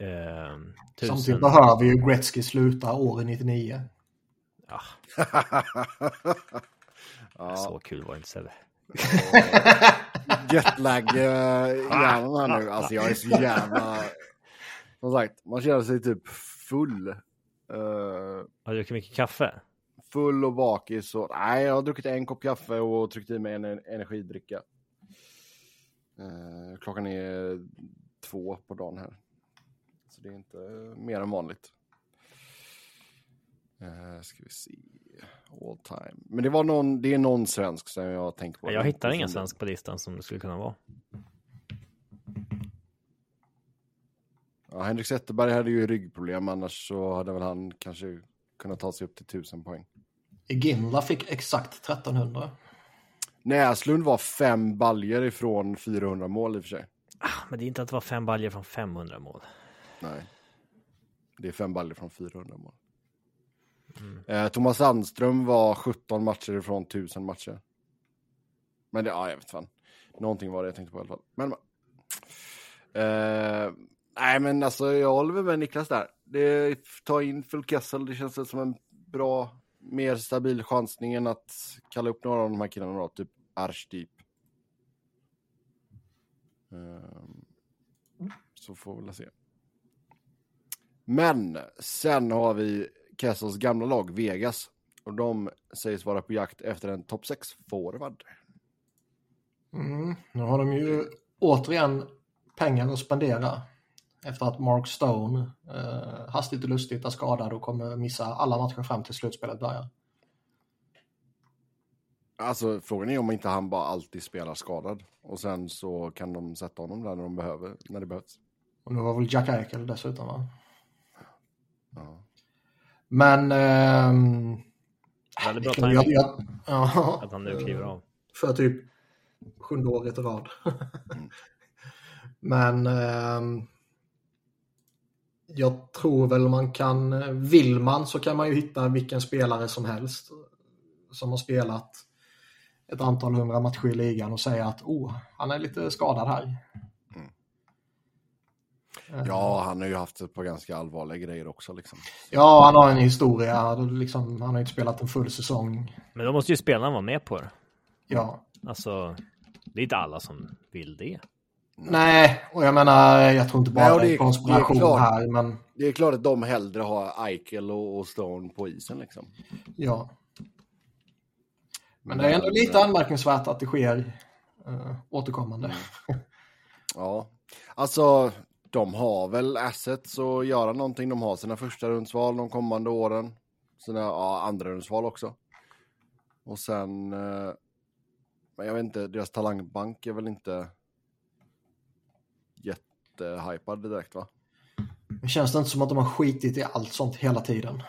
eh, 1000. Samtidigt behöver ju Gretzky sluta år 99. Ja, ja, så kul var det inte Sebbe. jetlag-hjärnan här nu. Alltså jag är så jävla... Som sagt, man känner sig typ full. Eh, Har du druckit mycket kaffe? full och bakis. Och, nej, jag har druckit en kopp kaffe och tryckt i mig en energidricka. Eh, klockan är två på dagen här. Så det är inte mer än vanligt. Eh, ska vi se. All time. Men det var någon, det är någon svensk som jag tänker på. Jag hittar ingen svensk på listan som det skulle kunna vara. Ja, Henrik Zetterberg hade ju ryggproblem, annars så hade väl han kanske kunnat ta sig upp till 1000 poäng. Ginla fick exakt 1300. Näslund var fem baljer ifrån 400 mål i och för sig. Ah, men det är inte att det var fem baljer från 500 mål. Nej. Det är fem baljer från 400 mål. Mm. Eh, Thomas Sandström var 17 matcher ifrån 1000 matcher. Men det, ja, jag vet fan. Någonting var det jag tänkte på i alla fall. Men, eh, nej, men alltså jag håller väl med Niklas där. Det, ta in full Kessel, det känns som en bra, mer stabil chansning än att kalla upp några av de här killarna då, typ Archdeep. Eh, så får vi väl se. Men sen har vi Kessels gamla lag Vegas och de sägs vara på jakt efter en topp 6 forward. Mm. Nu har de ju återigen pengar att spendera. Efter att Mark Stone eh, hastigt och lustigt är skadad och kommer missa alla matcher fram till slutspelet börjar. Alltså frågan är om inte han bara alltid spelar skadad och sen så kan de sätta honom där när de behöver, när det behövs. Och nu var väl Jack Eichel dessutom va? Ja. Men... ehm, Väldigt bra jag, timing jag, ja, att han nu kliver av. för typ sjunde året i rad. Men ehm, jag tror väl man kan, vill man så kan man ju hitta vilken spelare som helst som har spelat ett antal hundra matcher i ligan och säga att oh, han är lite skadad här. Eh, ja, han har ju haft ett par ganska allvarliga grejer också liksom. Ja, han har en historia. Liksom, han har inte spelat en full säsong. Men då måste ju spelarna vara med på det. Ja. Alltså, det är inte alla som vill det. Nej, och jag menar, jag tror inte bara Nej, det det är konspiration det är klart. här, men Det är klart att de hellre har Eichel och, och Stone på isen liksom. ja. Men det är ändå lite anmärkningsvärt att det sker uh, återkommande. Ja, alltså de har väl assets att göra någonting. De har sina första rundsval de kommande åren. Sina ja, andra rundsval också. Och sen, eh, men jag vet inte, deras talangbank är väl inte jättehypad direkt va? Det känns det inte som att de har skitit i allt sånt hela tiden.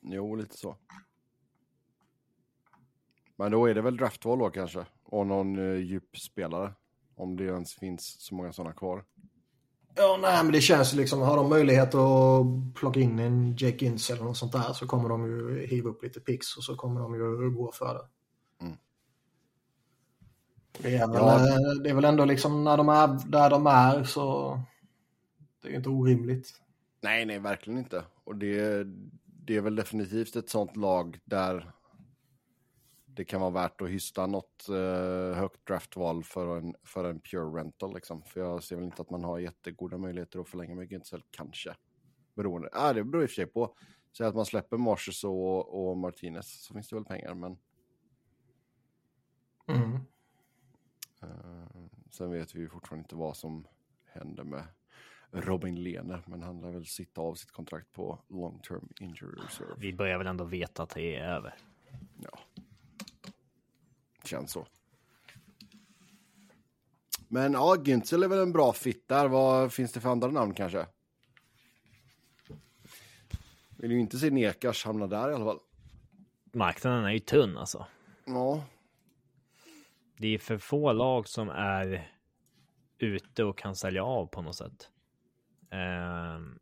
Jo, lite så. Men då är det väl draftval då kanske. Och någon uh, djupspelare. Om det ens finns så många sådana kvar. Ja, nej, men det känns liksom, har de möjlighet att plocka in en Jake Ince eller något sånt där så kommer de ju hiva upp lite pix och så kommer de ju gå för det. Mm. Det, är väl, ja. Det är väl ändå liksom när de är där de är så det är inte orimligt. Nej, nej, verkligen inte. Och det, det är väl definitivt ett sånt lag där det kan vara värt att hysta något uh, högt draftval för en, för en pure rental. Liksom. För jag ser väl inte att man har jättegoda möjligheter att förlänga med Güntzel, kanske. Beroende. Ah, det beror i och för sig på. Säg att man släpper Marshus och, och Martinez så finns det väl pengar, men... Mm. Uh, sen vet vi ju fortfarande inte vad som händer med Robin Lehner, men han lär väl sitta av sitt kontrakt på long term injury reserve. Vi börjar väl ändå veta att det är över. Ja. Känns så. Men ja, Güntzel är väl en bra fit där. Vad finns det för andra namn kanske? Vill ju inte se Nekas hamna där i alla fall. Marknaden är ju tunn alltså. Ja. Det är för få lag som är ute och kan sälja av på något sätt. Um...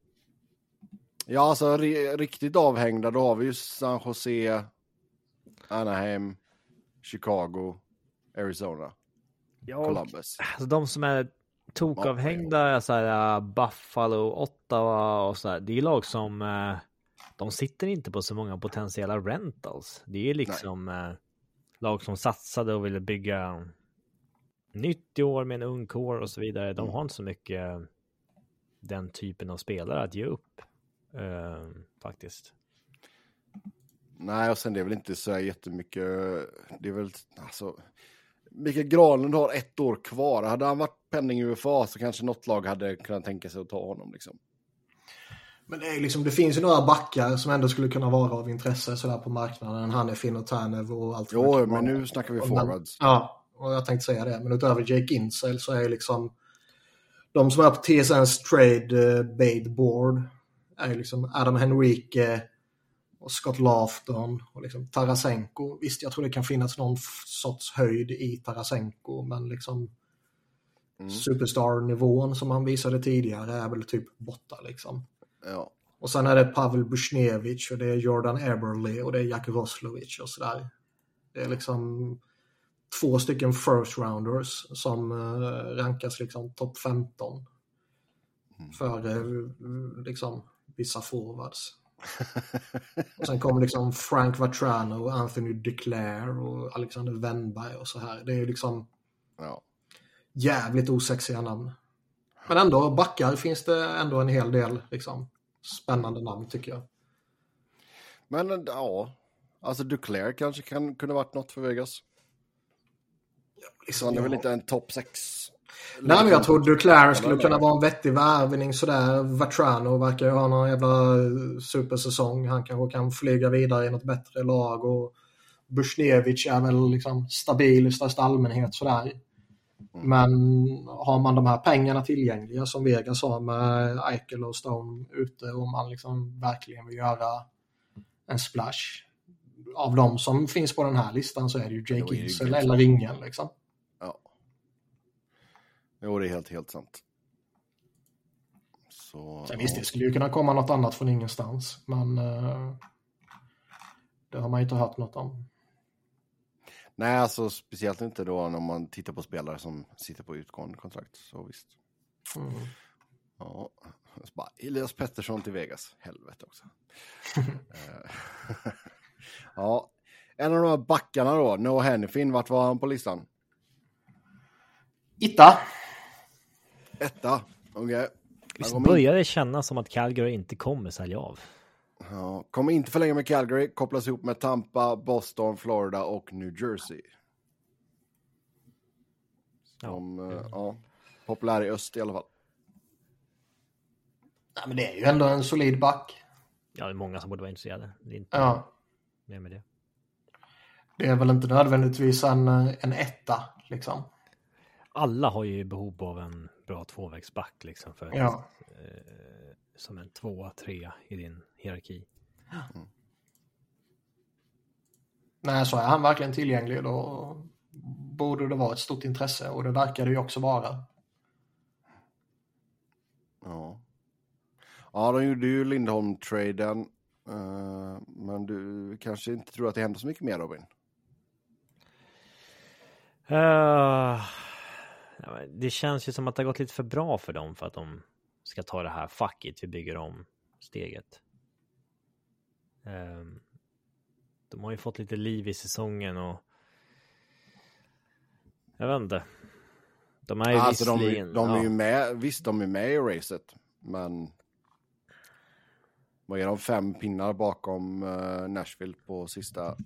Ja, alltså riktigt avhängda, då har vi ju San Jose, Anaheim, Chicago, Arizona, ja, Columbus. Alltså de som är tokavhängda så här, uh, Buffalo, Ottawa och så här. Det är lag som uh, de sitter inte på så många potentiella rentals. Det är liksom uh, lag som satsade och ville bygga nytt i år med en ung kår och så vidare. De mm. har inte så mycket den typen av spelare att ge upp faktiskt. Nej, och sen det är väl inte så jättemycket. Det är väl alltså. Mikael Granlund har ett år kvar. Hade han varit penning i UFA så kanske något lag hade kunnat tänka sig att ta honom. Liksom. Men det, är liksom, det finns ju några backar som ändå skulle kunna vara av intresse sådär på marknaden. Han är Finn och Tanev och allt. Jo, men nu snackar vi forwards. ja, och jag tänkte säga det. Men utöver Jake Insel så är liksom de som är på TSNs trade uh, bait board är liksom Adam Henrique, och Scott Laughton och liksom Tarasenko. Visst, jag tror det kan finnas någon sorts höjd i Tarasenko, men liksom mm. superstar-nivån som han visade tidigare är väl typ borta liksom. Ja. Och sen är det Pavel Bushnevich och det är Jordan Eberle och det är Jack Roslovic och sådär. Det är liksom två stycken first rounders som uh, rankas liksom topp 15. Mm. För uh, liksom vissa forwards och sen kommer liksom Frank Vatrano och Anthony DeClaire och Alexander Wennberg och så här. Det är liksom ja. jävligt osexiga namn. Men ändå, backar finns det ändå en hel del liksom, spännande namn tycker jag. Men ja, alltså DeClaire kanske kan kunna varit något för Vegas. Ja, liksom, han är väl inte en topp 6 Nej, men jag tror Duclair skulle kunna vara en vettig värvning sådär. Vatrano verkar ju ha någon jävla supersäsong. Han kanske kan flyga vidare i något bättre lag. Och Bushnevich är väl liksom stabil i största allmänhet sådär. Mm. Men har man de här pengarna tillgängliga som Vegas har med Eichel och Stone ute och man liksom verkligen vill göra en splash. Av de som finns på den här listan så är det ju Jake Insel eller ingen liksom. Jo, det är helt, helt sant. Så, Sen visst, det skulle ju kunna komma något annat från ingenstans, men uh, det har man ju inte hört något om. Nej, alltså speciellt inte då när man tittar på spelare som sitter på utgående kontrakt, så visst. Mm. Ja, så bara Elias Pettersson till Vegas, helvete också. Eh, ja, en av de här backarna då, Noah Hennifin, vart var han på listan? Itta. Etta, okej. Okay. Visst börjar det kännas som att Calgary inte kommer sälja av. Ja, kommer inte förlänga med Calgary, kopplas ihop med Tampa, Boston, Florida och New Jersey. Som, ja. Uh, ja, populär i öst i alla fall. Nej, men det är ju ändå en solid back. Ja, det är många som borde vara intresserade. Det är inte ja. mer med det. Det är väl inte nödvändigtvis en, en etta, liksom alla har ju behov av en bra tvåvägsback liksom för ja. eh, som en tvåa, trea i din hierarki. Mm. Nej, så är han verkligen tillgänglig då borde det vara ett stort intresse och det verkar det ju också vara. Ja. Ja, de gjorde ju Lindholm-traden. Uh, men du kanske inte tror att det händer så mycket mer Robin? Uh, det känns ju som att det har gått lite för bra för dem för att de ska ta det här fuck it, vi bygger om steget. Uh, de har ju fått lite liv i säsongen och jag vet inte. De är ju alltså visserligen... De, de är ja. ju med, visst de är med i racet, men vad är de fem pinnar bakom uh, Nashville på sista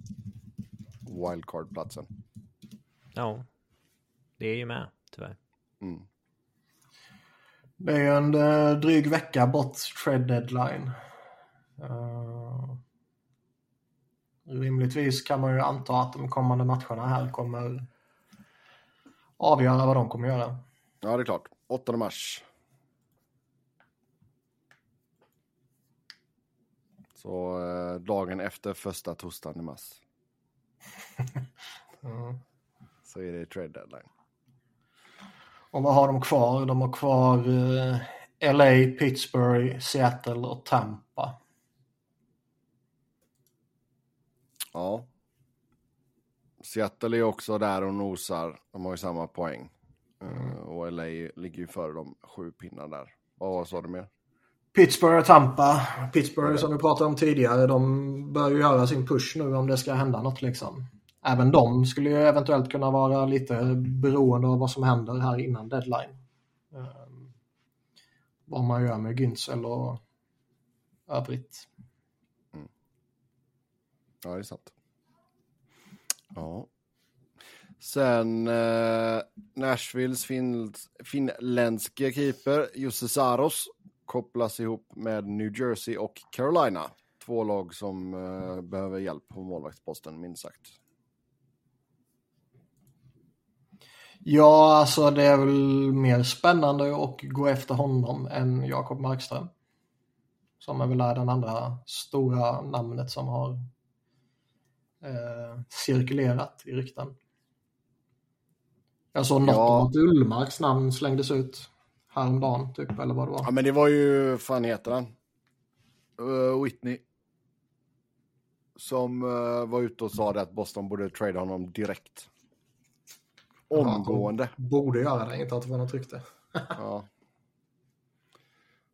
wildcard-platsen? Ja, det är ju med tyvärr. Mm. Det är ju en uh, dryg vecka bort trade deadline. Uh, rimligtvis kan man ju anta att de kommande matcherna här kommer avgöra vad de kommer göra. Ja, det är klart. 8 mars. Så eh, dagen efter första torsdagen i mars. mm. Så är det trade deadline. Och vad har de kvar? De har kvar eh, LA, Pittsburgh, Seattle och Tampa. Ja. Seattle är också där och nosar. De har ju samma poäng. Mm. Och LA ligger ju före de sju pinnar där. Vad sa du mer? Pittsburgh och Tampa. Pittsburgh som vi pratade om tidigare, de bör ju göra sin push nu om det ska hända något liksom. Även de skulle ju eventuellt kunna vara lite beroende av vad som händer här innan deadline. Um, vad man gör med Günzel och övrigt. Mm. Ja, det är sant. Ja. Sen eh, Nashvilles fin finländske keeper Jussi Saros kopplas ihop med New Jersey och Carolina. Två lag som eh, behöver hjälp på målvaktsposten, minst sagt. Ja, alltså det är väl mer spännande att gå efter honom än Jakob Markström. Som är väl är den andra stora namnet som har eh, cirkulerat i rykten. Jag såg något ja. om att Ullmarks namn slängdes ut häromdagen, typ, eller vad det var. Ja, men det var ju, fan heter han? Uh, Whitney. Som uh, var ute och sa det att Boston borde trade honom direkt. Omgående. Ja, borde göra det, inte att det var något rykte. ja.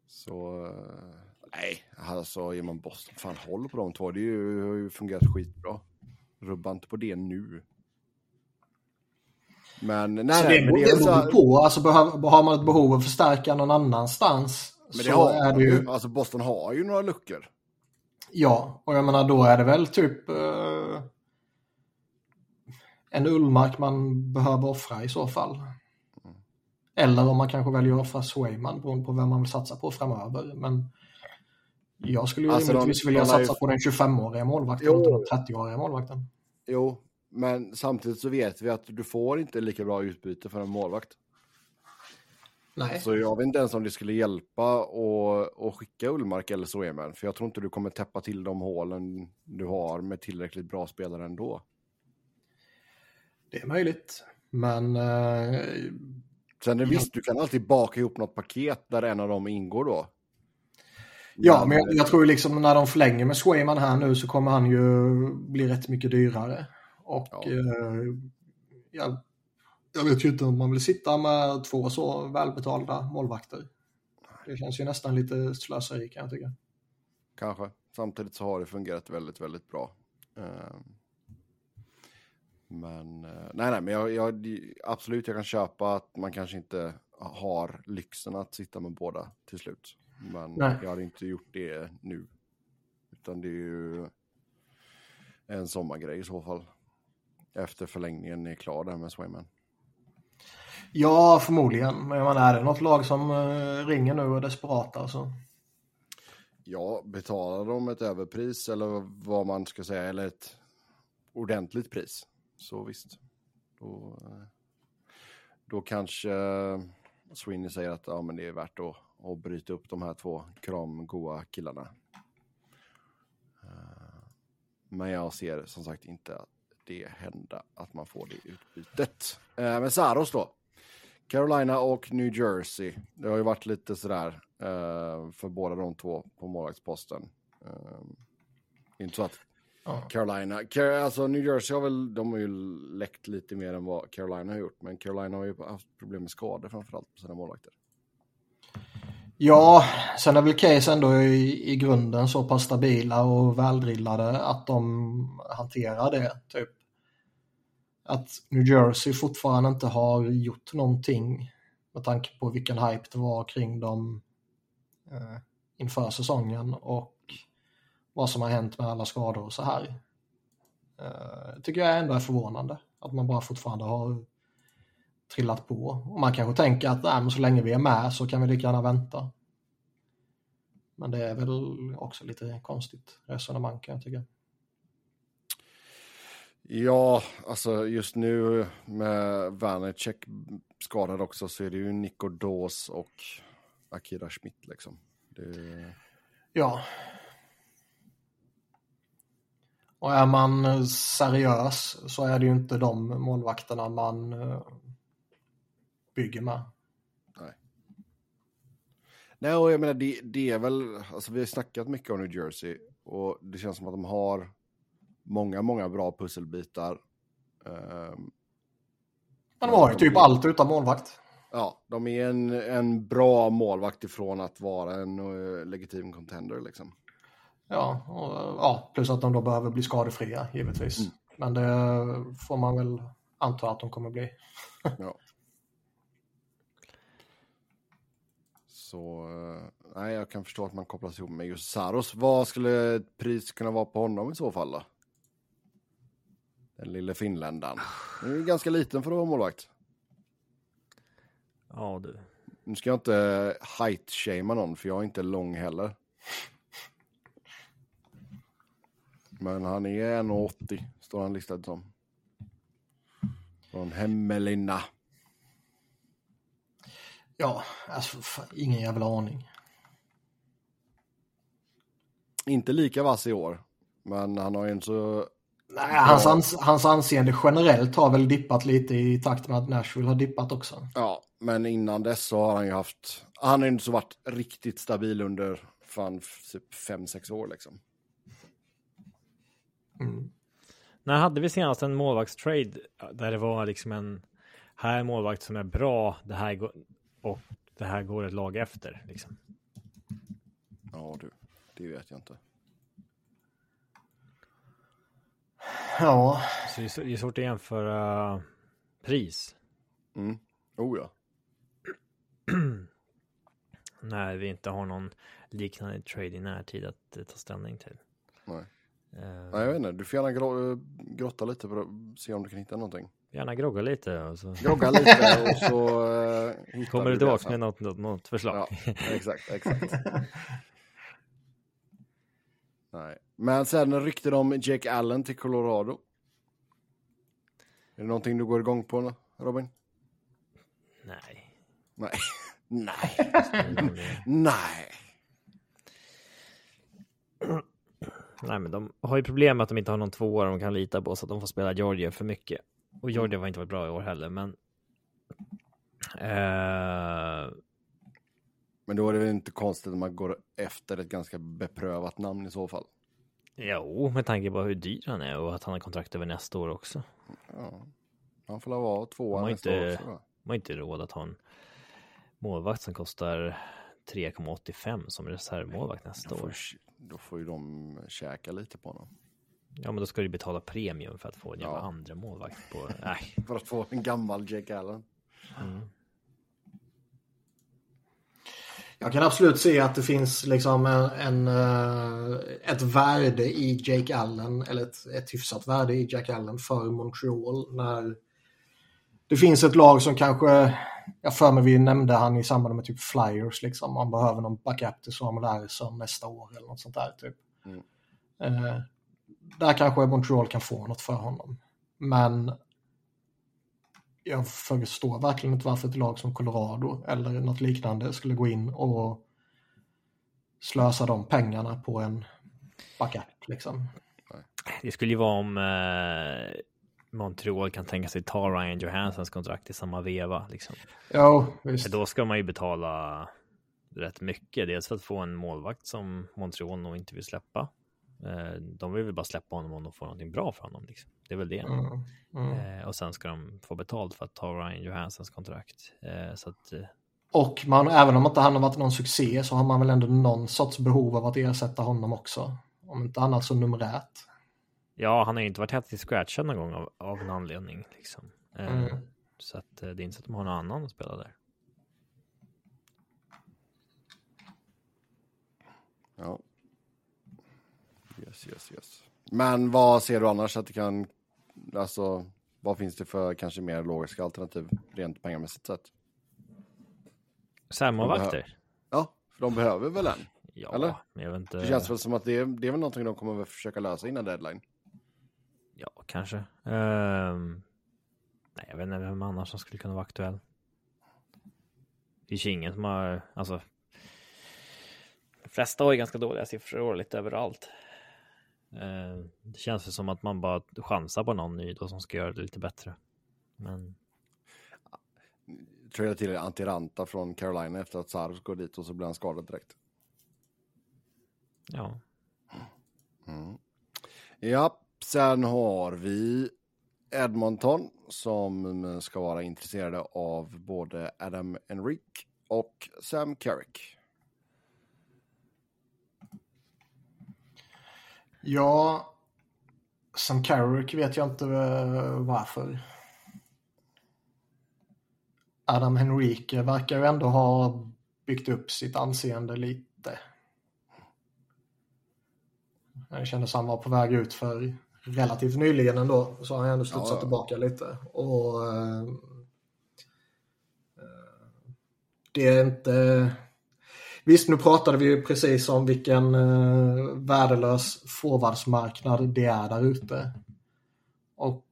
Så, uh, nej, alltså ger man Boston, fan håll på de två. Det har ju fungerat skitbra. Rubba inte på det nu. Men nej, så nej, det, det, det beror på. Alltså, behöver, har man ett behov av att förstärka någon annanstans men det har, är det ju... Alltså Boston har ju några luckor. Ja, och jag menar då är det väl typ uh, en Ullmark man behöver offra i så fall. Eller om man kanske väljer att offra Swayman beroende på vem man vill satsa på framöver. Men jag skulle ju alltså rimligtvis de, vilja de satsa ju... på den 25-åriga målvakten, inte den 30-åriga målvakten. Jo, men samtidigt så vet vi att du får inte lika bra utbyte för en målvakt. Nej. Så jag vet inte ens om det skulle hjälpa att skicka Ullmark eller Emil. För jag tror inte du kommer täppa till de hålen du har med tillräckligt bra spelare ändå. Det är möjligt, men... Uh... Sen är visst, du kan alltid baka ihop något paket där en av dem ingår då. Ja, men jag, jag tror liksom när de förlänger med Swayman här nu så kommer han ju bli rätt mycket dyrare. Och ja. eh, jag, jag vet ju inte om man vill sitta med två så välbetalda målvakter. Det känns ju nästan lite slöseri kan jag tycka. Kanske. Samtidigt så har det fungerat väldigt, väldigt bra. Ehm, men eh, nej, nej, men jag, jag, absolut, jag kan köpa att man kanske inte har lyxen att sitta med båda till slut. Men nej. jag hade inte gjort det nu. Utan det är ju en sommargrej i så fall efter förlängningen är klar där med Swayman? Ja, förmodligen. Men man är det något lag som uh, ringer nu och är desperata? Alltså? Ja, betalar de ett överpris eller vad man ska säga, eller ett ordentligt pris, så visst. Då, eh, då kanske Sweeney säger att ja, men det är värt att, att bryta upp de här två kramgoa killarna. Eh, men jag ser som sagt inte det hända att man får det utbytet. Eh, men Saros då. Carolina och New Jersey. Det har ju varit lite sådär för båda de två på målvaktsposten. Inte så att Ja. Carolina, Car alltså New Jersey har väl, de har ju läckt lite mer än vad Carolina har gjort. Men Carolina har ju haft problem med skador framförallt på sina målvakter. Ja, sen är väl Case ändå i, i grunden så pass stabila och väldrillade att de hanterar det. Typ. Att New Jersey fortfarande inte har gjort någonting med tanke på vilken hype det var kring dem eh, inför säsongen och vad som har hänt med alla skador och så här. Eh, tycker jag ändå är förvånande att man bara fortfarande har trillat på. Och man kanske tänker att nej, men så länge vi är med så kan vi lika gärna vänta. Men det är väl också lite konstigt resonemang kan jag tycka. Ja, alltså just nu med Vanecek skadad också så är det ju Nico Dawes och Akira Schmidt liksom. Det... Ja. Och är man seriös så är det ju inte de målvakterna man eh, bygger med. Nej, och jag menar det, det är väl, alltså vi har snackat mycket om New Jersey och det känns som att de har många, många bra pusselbitar. Ehm, Men de har ju typ allt utan målvakt. ja, de är en, en bra målvakt ifrån att vara en uh, legitim contender liksom. Ja, och, ja, plus att de då behöver bli skadefria givetvis. Mm. Men det får man väl anta att de kommer bli. Ja. Så, eh, nej, jag kan förstå att man kopplas ihop med just Saros. Vad skulle pris kunna vara på honom i så fall då? Den lille finländaren. Han är ganska liten för att vara målvakt. Ja, du. Nu ska jag inte height-shamea någon, för jag är inte lång heller. Men han är 1,80 står han listad som. Från Hemmelina. Ja, alltså fan, ingen jävla aning. Inte lika vass i år. Men han har ju en så... Nej, hans, ans hans anseende generellt har väl dippat lite i takt med att Nashville har dippat också. Ja, men innan dess så har han ju haft... Han har ju inte så varit riktigt stabil under fan typ 5-6 år liksom. Mm. När hade vi senast en målvaktstrade där det var liksom en här är en målvakt som är bra, det här går, och det här går ett lag efter liksom. Ja du, det vet jag inte. Ja, Så det är, så- det är svårt att jämföra pris Mm. Oh ja. när vi inte har någon liknande trade i närtid att eh, ta ställning till. Nej. Eh, Nej, jag vet inte. Du får gärna grå, eh, grotta lite för att se om du kan hitta någonting. Gärna grogga lite och så Grogga lite och så uh, kommer du tillbaka med något, något, något förslag. Ja, exakt, exakt. Nej. Men sen rykten om Jake Allen till Colorado. Är det någonting du går igång på Robin? Nej. Nej. Nej. Nej. Nej, men de har ju problem med att de inte har någon tvåa de kan lita på så att de får spela Georgia för mycket. Och Georgia har inte varit bra i år heller, men. Eh, Men då är det väl inte konstigt att man går efter ett ganska beprövat namn i så fall. jo, med tanke på hur dyr han är och att han har kontrakt över nästa år också. Ja. Han får vara tvåa nästa inte- år också. De har inte råd att ha en målvakt som kostar 3,85 som reservmålvakt nästa år. Då får ju de käka lite på honom. Ja, men då ska du betala premium för att få en jävla Ja. andra målvakt på. Nej. För att få en gammal Jake Allen. Mm. jag kan absolut se att det finns liksom en, en, eh, ett värde i Jake Allen, eller ett, ett hyfsat värde i Jack Allen för Montreal när det finns ett lag som kanske, jag för mig vi nämnde han i samband med typ Flyers liksom, man behöver någon backup till Samuel Larsson nästa år eller något sånt där typ. Mm. Eh, där kanske Montreal kan få något för honom. Men jag förstår verkligen inte varför ett lag som Colorado eller något liknande skulle gå in och slösa de pengarna på en backup liksom. Det skulle ju vara om eh, Montreal kan tänka sig ta Ryan Johanssons kontrakt i samma veva. Liksom. Ja, visst. Då ska man ju betala rätt mycket. Dels för att få en målvakt som Montreal nog inte vill släppa. Eh, de vill väl bara släppa honom om de får någonting bra för honom. Liksom. Det är väl det. Mm, mm. Och sen ska de få betalt för att ta Ryan Johanssons kontrakt. Eh, så att, och man, även om inte han har varit någon succé så har man väl ändå någon sorts behov av att ersätta honom också. Om inte annat så numerärt. Ja, han har ju inte varit helt i scratchen någon gång av, av en anledning. Liksom. Mm. Så att det är inte så att de har någon annan att spela där. Ja. Yes, yes, yes. Men vad ser du annars att det kan, alltså vad finns det för kanske mer logiska alternativ rent pengamässigt sett? Sammanvakter? Ja, för de behöver väl en? Ja, Eller? jag vet inte. Det känns väl som att det är, det är väl någonting de kommer att försöka lösa innan deadline. Ja, kanske. Um... Nej, jag vet inte vem annars som skulle kunna vara aktuell. Det finns ju ingen som har, alltså. De flesta har ju ganska dåliga siffror lite överallt. Uh, det känns ju som att man bara chansar på någon ny då som ska göra det lite bättre. Men trada till Antiranta från Carolina efter att Sarves går dit och så blir han skadad direkt. Ja. Mm. Ja, sen har vi Edmonton som ska vara intresserade av både Adam Enrique och Sam Carrick. Ja, Sam Carrick vet jag inte eh, varför. Adam Henrique verkar ju ändå ha byggt upp sitt anseende lite. Det kändes att han var på väg ut för relativt nyligen ändå. Så har han ändå studsat ja, tillbaka lite. Och eh, Det är inte... Visst, nu pratade vi ju precis om vilken eh, värdelös forwardsmarknad det är där ute. Och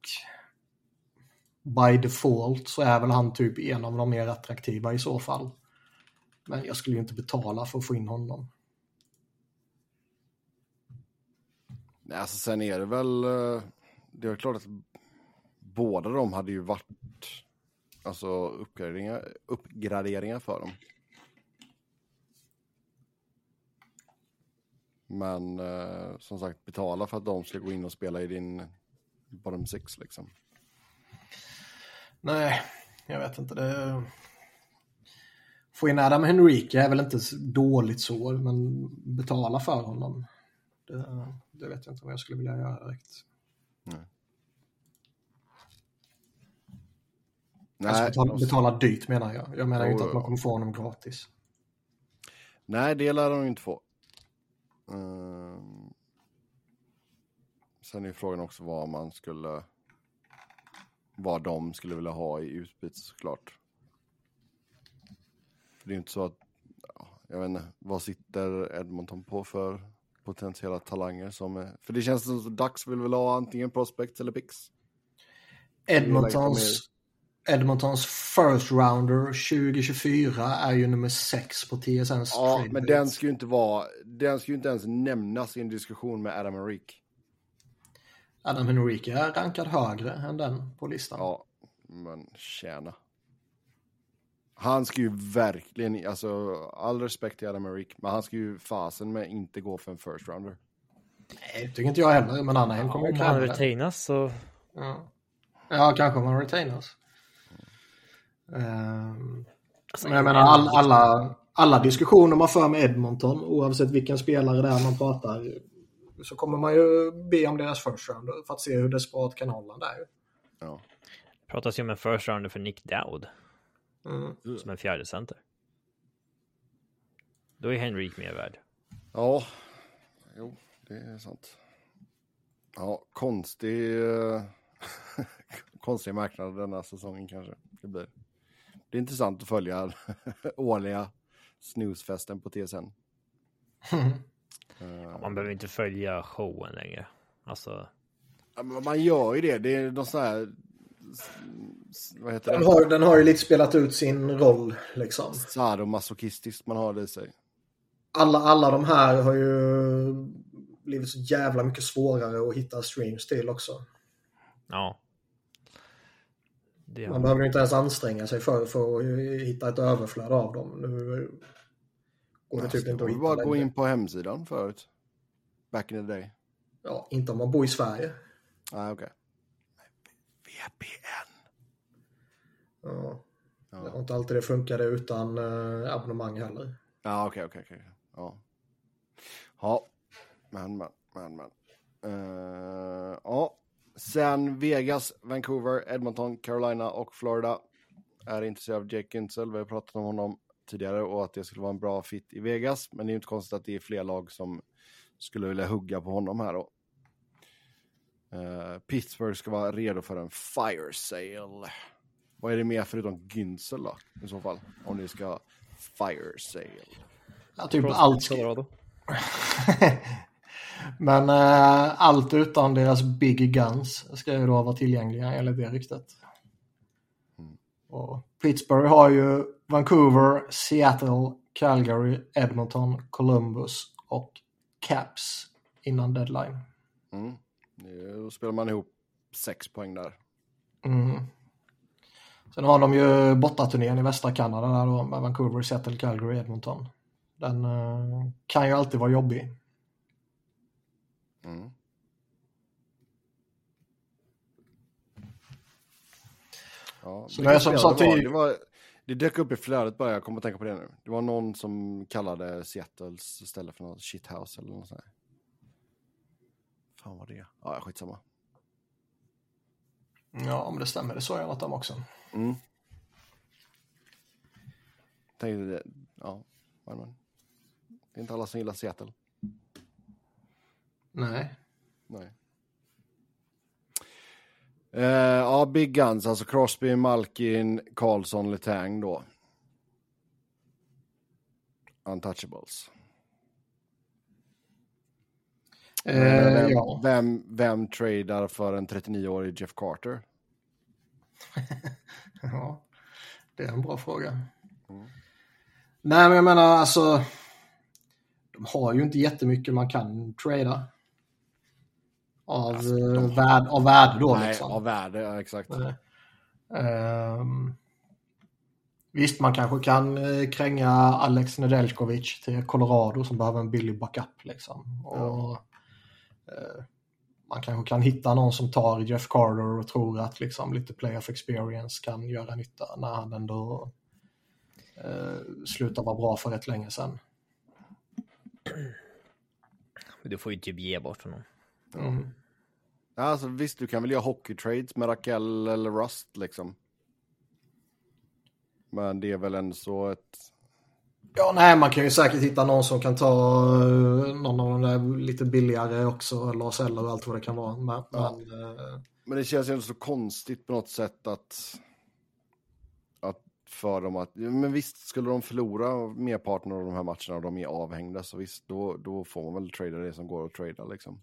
by default så är väl han typ en av de mer attraktiva i så fall. Men jag skulle ju inte betala för att få in honom. Alltså sen är det väl, eh, det är klart att båda de hade ju varit alltså uppgraderingar, uppgraderingar för dem. Men eh, som sagt, betala för att de ska gå in och spela i din bottom six liksom. Nej, jag vet inte. Det... Få in Adam Henrique är väl inte dåligt så, men betala för honom. Det, det vet jag inte om jag skulle vilja göra direkt. Nej. Alltså betala, betala dyrt menar jag. Jag menar ju inte att man kommer få honom gratis. Nej, det lär de inte få. Uh... Sen är frågan också vad man skulle vad de skulle vilja ha i utbyte såklart. För det är inte så att, jag vet inte, vad sitter Edmonton på för potentiella talanger som för det känns som att Dax vill väl ha antingen prospects eller picks. Edmontons, Edmontons first rounder 2024 är ju nummer 6 på TSNs Ja, men den ska ju inte vara, den ska ju inte ens nämnas i en diskussion med Adam Enrique. Adam Henrique är rankad högre än den på listan. Ja, men tjäna. Han ska ju verkligen, alltså all respekt till Adam Henrique, men han ska ju fasen med inte gå för en first rounder. Nej, tycker inte jag heller, men Anaheim kommer ju det. Om han retainas så... Ja. ja, kanske om han retainas. Um, alltså, men jag menar all, alla, alla diskussioner man för med Edmonton, oavsett vilken spelare det är man pratar så kommer man ju be om deras first rounder för att se hur desperat kan Holland är. Ja. Det pratas ju om en first rounder för Nick Dowd. Mm. Som en fjärde center. Då är Henrik mer värd. Ja, jo, det är sant. Ja, konstig, konstig marknad denna säsongen kanske det blir. Det är intressant att följa årliga snusfesten på TSN. Ja, man behöver inte följa showen längre. Alltså. Man gör ju det. Det är någon sån här... Vad heter den det? Har, den har ju lite spelat ut sin roll liksom. Sadomasochistiskt man har det i sig. Alla, alla de här har ju blivit så jävla mycket svårare att hitta streams till också. Ja. Det Man behöver ju inte ens anstränga sig för, för att hitta ett överflöd av dem. Nu går det typ inte att vi hitta bara gå längre. in på hemsidan förut? Back in the day. Ja, inte om man bor i Sverige. Nej, okej. VPN. Ja. Det Ja, har inte alltid det funkade utan eh, abonnemang heller. ja okej, okej, okej. Ja. Ja, men, men, men, men. Eh, ja, sen Vegas, Vancouver, Edmonton, Carolina och Florida är intresserade av Jake Gintzel. Vi har pratat om honom tidigare och att det skulle vara en bra fit i Vegas. Men det är inte konstigt att det är fler lag som skulle vilja hugga på honom här då. Eh, Pittsburgh ska vara redo för en fire sale. Vad är det mer förutom Gintzel då i så fall? Om ni ska fire sale. Ja, typ allt. Men eh, allt utan deras Big Guns ska ju då vara tillgängliga enligt det ryktet. Och Pittsburgh har ju Vancouver, Seattle, Calgary, Edmonton, Columbus och Caps innan deadline. Mm. Nu spelar man ihop sex poäng där. Mm. Sen har de ju bortaturnén i västra Kanada där då med Vancouver, Seattle, Calgary, Edmonton. Den eh, kan ju alltid vara jobbig. Mm. Ja, Så det är som spelare sa det var? det, var, det dök upp i flödet bara, jag kommer att tänka på det nu. Det var någon som kallade Seattles ställe för något shithouse eller något sånt. här. Fan vad det. Ja, skitsamma. Ja, om det stämmer. Det såg jag något om också. Mm. Tänkte det, ja, men, men. Det är inte alla som gillar Seattle. Nej. Nej. Eh, ja, Big Guns, alltså Crosby, Malkin, Karlsson, Letang då. Untouchables. Eh, vem, ja. vem, vem tradar för en 39-årig Jeff Carter? ja, det är en bra fråga. Nej, men jag menar alltså. De har ju inte jättemycket man kan trada. Av, Alltså, eh, de har- värde, av värde då Nej, liksom. av värde, ja, exakt. Nej. Ehm, visst, man kanske kan eh, kränga Alex Nedeljkovic till Colorado som behöver en billig backup. Liksom. Och, eh, man kanske kan hitta någon som tar Jeff Carter och tror att liksom, lite playoff experience kan göra nytta när han ändå eh, slutar vara bra för rätt länge sedan. Du får ju typ ge bort honom. Mm. Ja, Alltså, visst, du kan väl göra hockey trades med Raquel eller Rust liksom. Men det är väl ändå så ett... Ja, nej, man kan ju säkert hitta någon som kan ta eh, någon av de där lite billigare också, Lars Eller och allt vad det kan vara. Men, Ja. men, eh, det känns ju inte så konstigt på något sätt att... Att för dem att... Men visst, skulle de förlora merparten av de här matcherna och de är avhängda så visst, då, då får man väl trada det som går att trada liksom.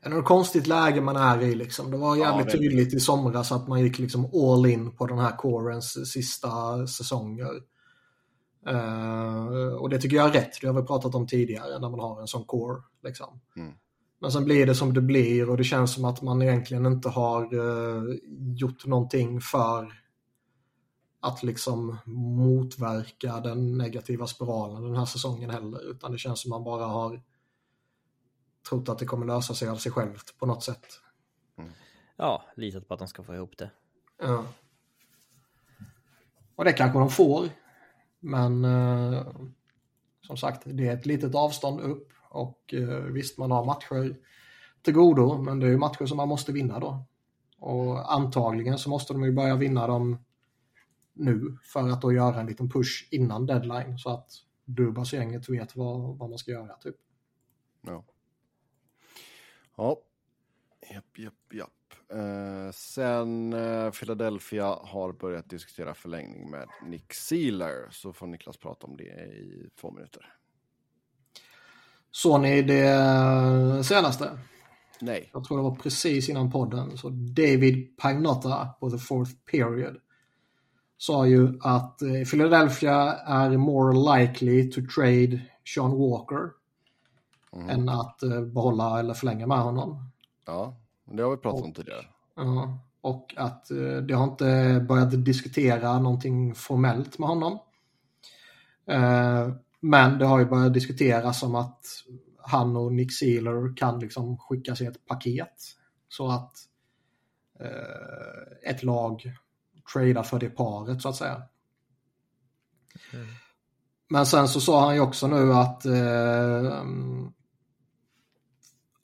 En något konstigt läge man är i liksom. Det var jävligt väldigt. tydligt i somras att man gick liksom all in på den här corens sista säsonger. Eh, och det tycker jag är rätt. Det har vi pratat om tidigare när man har en sån core. Liksom. Mm. Men sen blir det som det blir och det känns som att man egentligen inte har eh, gjort någonting för att liksom motverka den negativa spiralen den här säsongen heller. Utan det känns som man bara har trott att det kommer lösa sig av sig självt på något sätt. Ja, litat på att de ska få ihop det. Ja. Och det kanske de får. Men eh, som sagt, det är ett litet avstånd upp. Och eh, visst, man har matcher till godo, men det är ju matcher som man måste vinna då. Och antagligen så måste de ju börja vinna dem nu för att då göra en liten push innan deadline så att Dubas-gänget vet vad, vad man ska göra. Typ. Ja. Ja. Japp, japp, japp. Eh, sen eh, Philadelphia har börjat diskutera förlängning med Nick Sealer så får Niklas prata om det i två minuter. Såg ni det senaste? Nej. jag tror det var precis innan podden, så David Pagnotta på the fourth period sa ju att eh, Philadelphia är more likely to trade Sean Walker Mhm. än att eh, behålla eller förlänga med honom. Ja, det har vi pratat om tidigare. Ja. och att eh, det har inte börjat diskutera någonting formellt med honom. Eh, men det har ju börjat diskuteras om att han och Nick Sealer kan liksom skickas i ett paket. Så att eh, ett lag tradar för det paret så att säga. Mm. Men sen så sa han ju också nu att eh,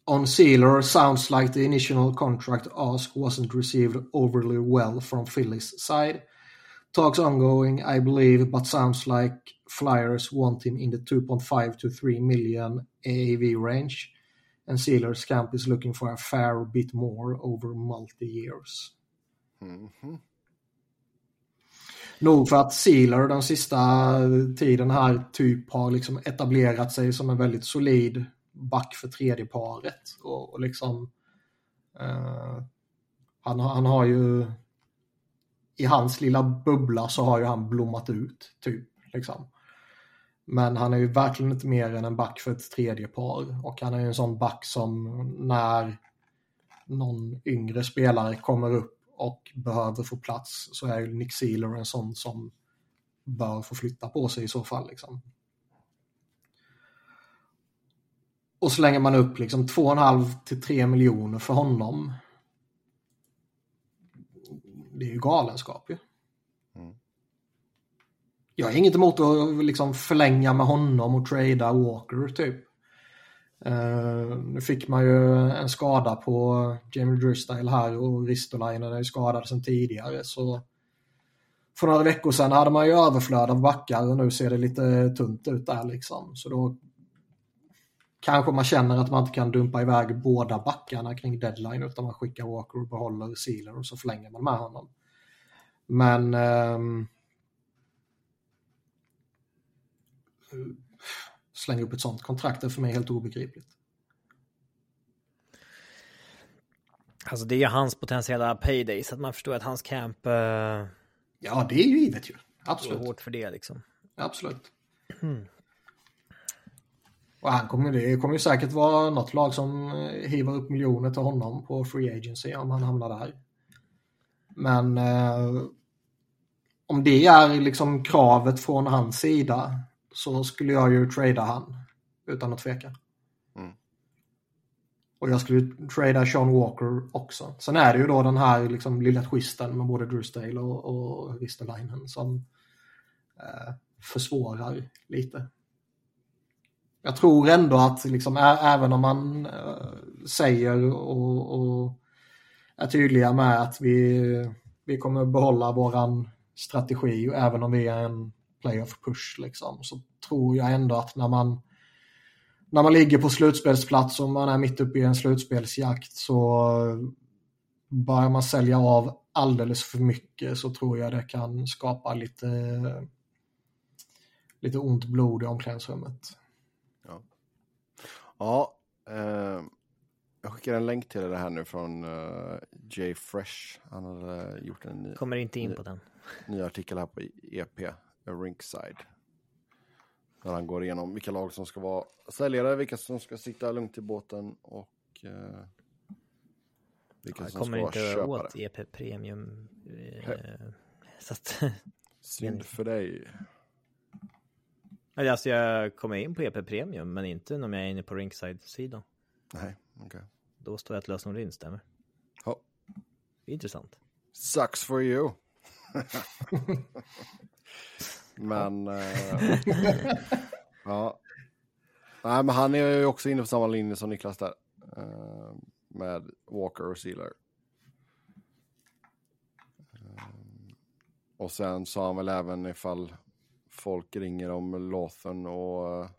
On Sealer sounds like the initial contract ask wasn't received overly well from Philly's side. Talks ongoing, I believe, but sounds like Flyers want him in the 2.5 to 3 million AAV range. And Sealers camp is looking for a fair bit more over multi years. Mm -hmm. Nog för att Sealer den sista tiden här typ har liksom etablerat sig som en väldigt solid back för tredje paret. Och, och liksom eh, han, han har ju i hans lilla bubbla så har ju han blommat ut typ liksom. Men han är ju verkligen inte mer än en back för ett tredje par och han är ju en sån back som när någon yngre spelare kommer upp och behöver få plats så är ju Nick Sealer en sån som bör få flytta på sig i så fall. Liksom. Och slänger man upp liksom 2,5 till 3 miljoner för honom. Det är ju galenskap ju. Mm. Jag har inget emot att liksom förlänga med honom och trada Walker typ. Uh, nu fick man ju en skada på Jamie Drystyle här och Ristolainen är ju skadad sedan tidigare. Så för några veckor sedan hade man ju överflöd av backar och nu ser det lite tunt ut där liksom. Så då kanske man känner att man inte kan dumpa iväg båda backarna kring deadline utan man skickar Walker och behåller Sealer och så förlänger man med honom. Men um, slänga upp ett sånt kontrakt är för mig helt obegripligt. Alltså det är ju hans potentiella payday så att man förstår att hans camp... Uh... Ja, det är ju givet ju. Absolut. hårt för det liksom. Absolut. Mm. Och han kommer, det kommer ju säkert vara något lag som eh, hivar upp miljoner till honom på free agency om han hamnar där. Men eh, om det är liksom kravet från hans sida så skulle jag ju trada han utan att tveka. Mm. Och jag skulle trada Sean Walker också. Sen är det ju då den här liksom lilla twisten med både Drewstale och, och Ristolainen som eh, försvårar lite. Jag tror ändå att liksom, även om man äh, säger och, och, är tydliga med att vi, vi kommer behålla våran strategi även om vi är en playoff push liksom, så tror jag ändå att när man när man ligger på slutspelsplats och man är mitt uppe i en slutspelsjakt så börjar man sälja av alldeles för mycket så tror jag det kan skapa lite lite ont blod i omklädningsrummet. Ja, eh, jag skickar en länk till det här nu från uh, Jay Fresh. Han har gjort en ny, Kommer inte in ny, på den. ny artikel här på EP, Rinkside. Där han går igenom vilka lag som ska vara säljare, vilka som ska sitta lugnt i båten och uh, vilka som ska vara köpare. kommer inte åt EP Premium. Uh, så att, Synd för dig. Alltså jag kommer in på EP Premium, men inte om jag är inne på Rinkside-sidan. Nej, okej. Okay. Då står jag ett lösenord in, stämmer? Ja. Intressant. Sucks for you. men... Uh, ja. Nej, men han är ju också inne på samma linje som Niklas där. Uh, med Walker och Sealer. Uh, och sen sa han väl även ifall folk ringer om Lawson och uh,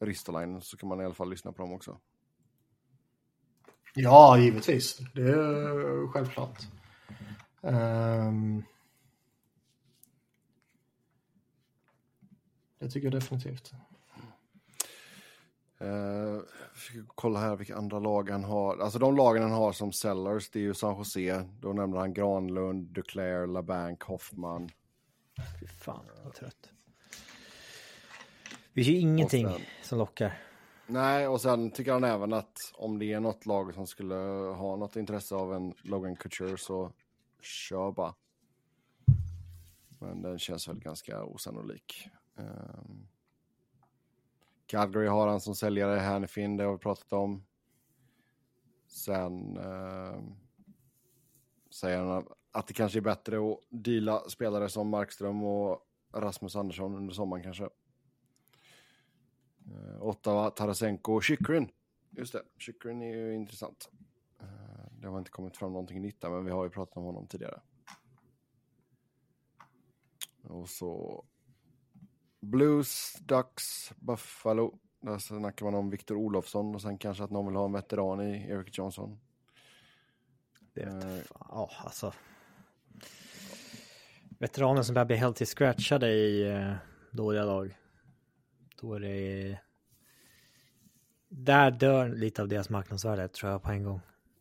Ristolainen så kan man i alla fall lyssna på dem också. Ja, givetvis. Det är självklart. Um, det tycker jag definitivt. Uh, kolla här vilka andra lag han har. Alltså de lagen han har som sellers, det är ju San Jose. Då nämner han Granlund, Duclair, LaBanc, Hoffman. Fy fan, vad trött. Det finns ju ingenting sen, som lockar. Nej, och sen tycker han även att om det är något lag som skulle ha något intresse av en Logan Couture så kör bara. Men den känns väl ganska osannolik. Um, Calgary har han som säljare, Hannifin, det har vi pratat om. Sen um, säger han att det kanske är bättre att deala spelare som Markström och Rasmus Andersson under sommaren kanske. Uh, Ottawa, Tarasenko och Chychrun. Just det, Chychrun är ju intressant. Uh, det har inte kommit fram någonting nytt där, men vi har ju pratat om honom tidigare. Och så Blues, Ducks, Buffalo. Där snackar man om Victor Olofsson och sen kanske att någon vill ha en veteran i Eric Johnson. Det vet uh, ja, alltså. Veteranen som börjar bli helt scratchade i dåliga lag. Då är det... Där dör lite av deras marknadsvärde tror jag på en gång.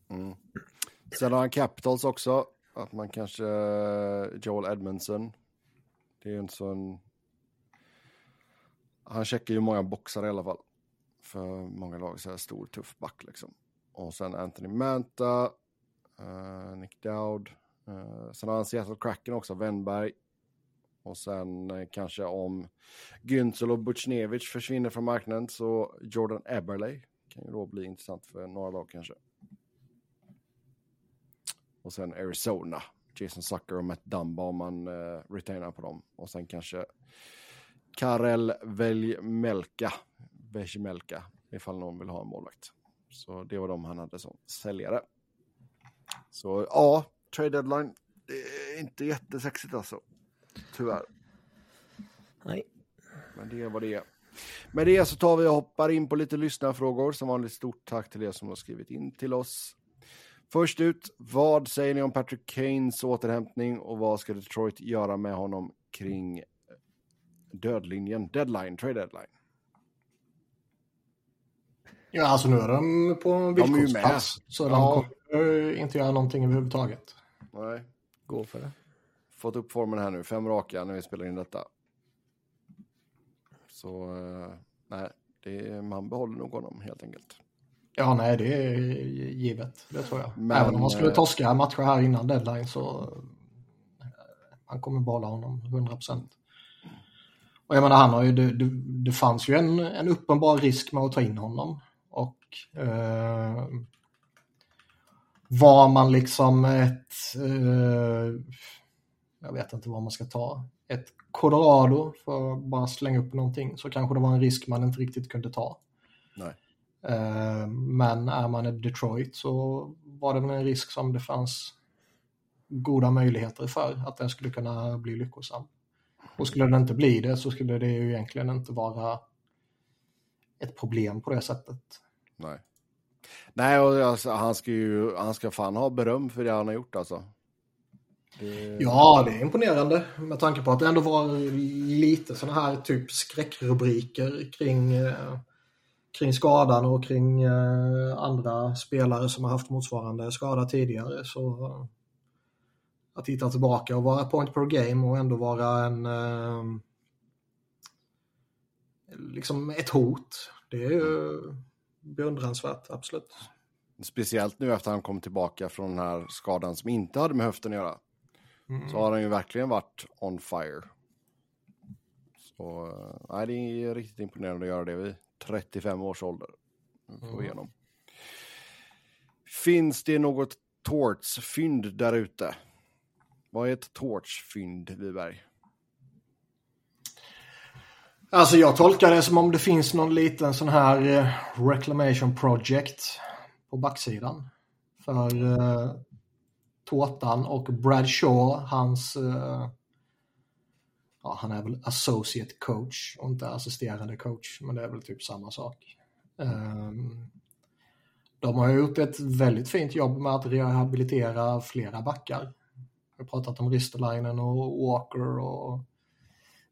Mm. Sen har han Capitals också. Att man kanske eh, Joel Edmondson det är ju inte. Han checkar ju många boxar i alla fall. För många lag så här stor, tuff back liksom. Och sen Anthony Manta, uh, eh, Nick Dowd. Uh, sen har han Seattle Kraken också, Wennberg. Och sen eh, kanske om Günzel och Butchnevich försvinner från marknaden så Jordan Eberle kan ju då bli intressant för några lag kanske. Och sen Arizona Jason Sucker och Matt Dumba om man eh, retainar på dem. Och sen kanske Karel Veljmelka, Veljmelka, ifall någon vill ha en målvakt. Så det var de han hade som säljare. Så ja, trade deadline, det är inte jättesexigt alltså. Tyvärr. Nej. Men det är vad det är. Med det så tar vi och hoppar in på lite lyssnarfrågor. Som vanligt stort tack till er som har skrivit in till oss. Först ut, vad säger ni om Patrick Kanes återhämtning och vad ska Detroit göra med honom kring dödlinjen, deadline, trade deadline? Ja, alltså nu är de på villkorspass. Så de ja. kommer inte göra någonting överhuvudtaget. Nej. Gå för det. Fått upp formen här nu, fem raka när vi spelar in detta. Så, uh, nej, det, man behåller nog honom helt enkelt. Ja, nej, det är givet. Det tror jag. Men, Även om man skulle eh, torska matcher här innan deadline så eh, man kommer behålla honom 100 procent. Och jag menar, han har ju, det, det, det, fanns ju en, en uppenbar risk med att ta in honom. Och eh, var man liksom ett, eh, jag vet inte vad man ska ta, ett Colorado för att bara slänga upp någonting så kanske det var en risk man inte riktigt kunde ta. Nej. Eh, men är man i Detroit så var det väl en risk som det fanns goda möjligheter för att den skulle kunna bli lyckosam. Och skulle den inte bli det så skulle det ju egentligen inte vara ett problem på det sättet. Nej. Nej, och alltså, han ska ju han ska fan ha beröm för det han har gjort alltså. Det... Ja, det är imponerande med tanke på att det ändå var lite sådana här typ skräckrubriker kring eh, kring skadan och kring eh, andra spelare som har haft motsvarande skada tidigare. Så eh, att titta tillbaka och vara point per game och ändå vara en eh, liksom ett hot. Det är ju beundransvärt, absolut. Speciellt nu efter han kom tillbaka från den här skadan som inte hade med höften att göra. Mm. Så har han ju verkligen varit on fire. Så nej, det är riktigt imponerande att göra det vid 35 års ålder. Få igenom. Finns det något Torts-fynd där ute? Vad är ett Torts-fynd, Wiberg? Alltså jag tolkar det som om det finns någon liten sån här uh, reclamation project på backsidan. För uh, Tårtan och Brad Shaw, hans uh, ja, han är väl associate coach och inte assisterande coach, men det är väl typ samma sak. Um, de har gjort ett väldigt fint jobb med att rehabilitera flera backar. Vi har pratat om Ristolainen och Walker och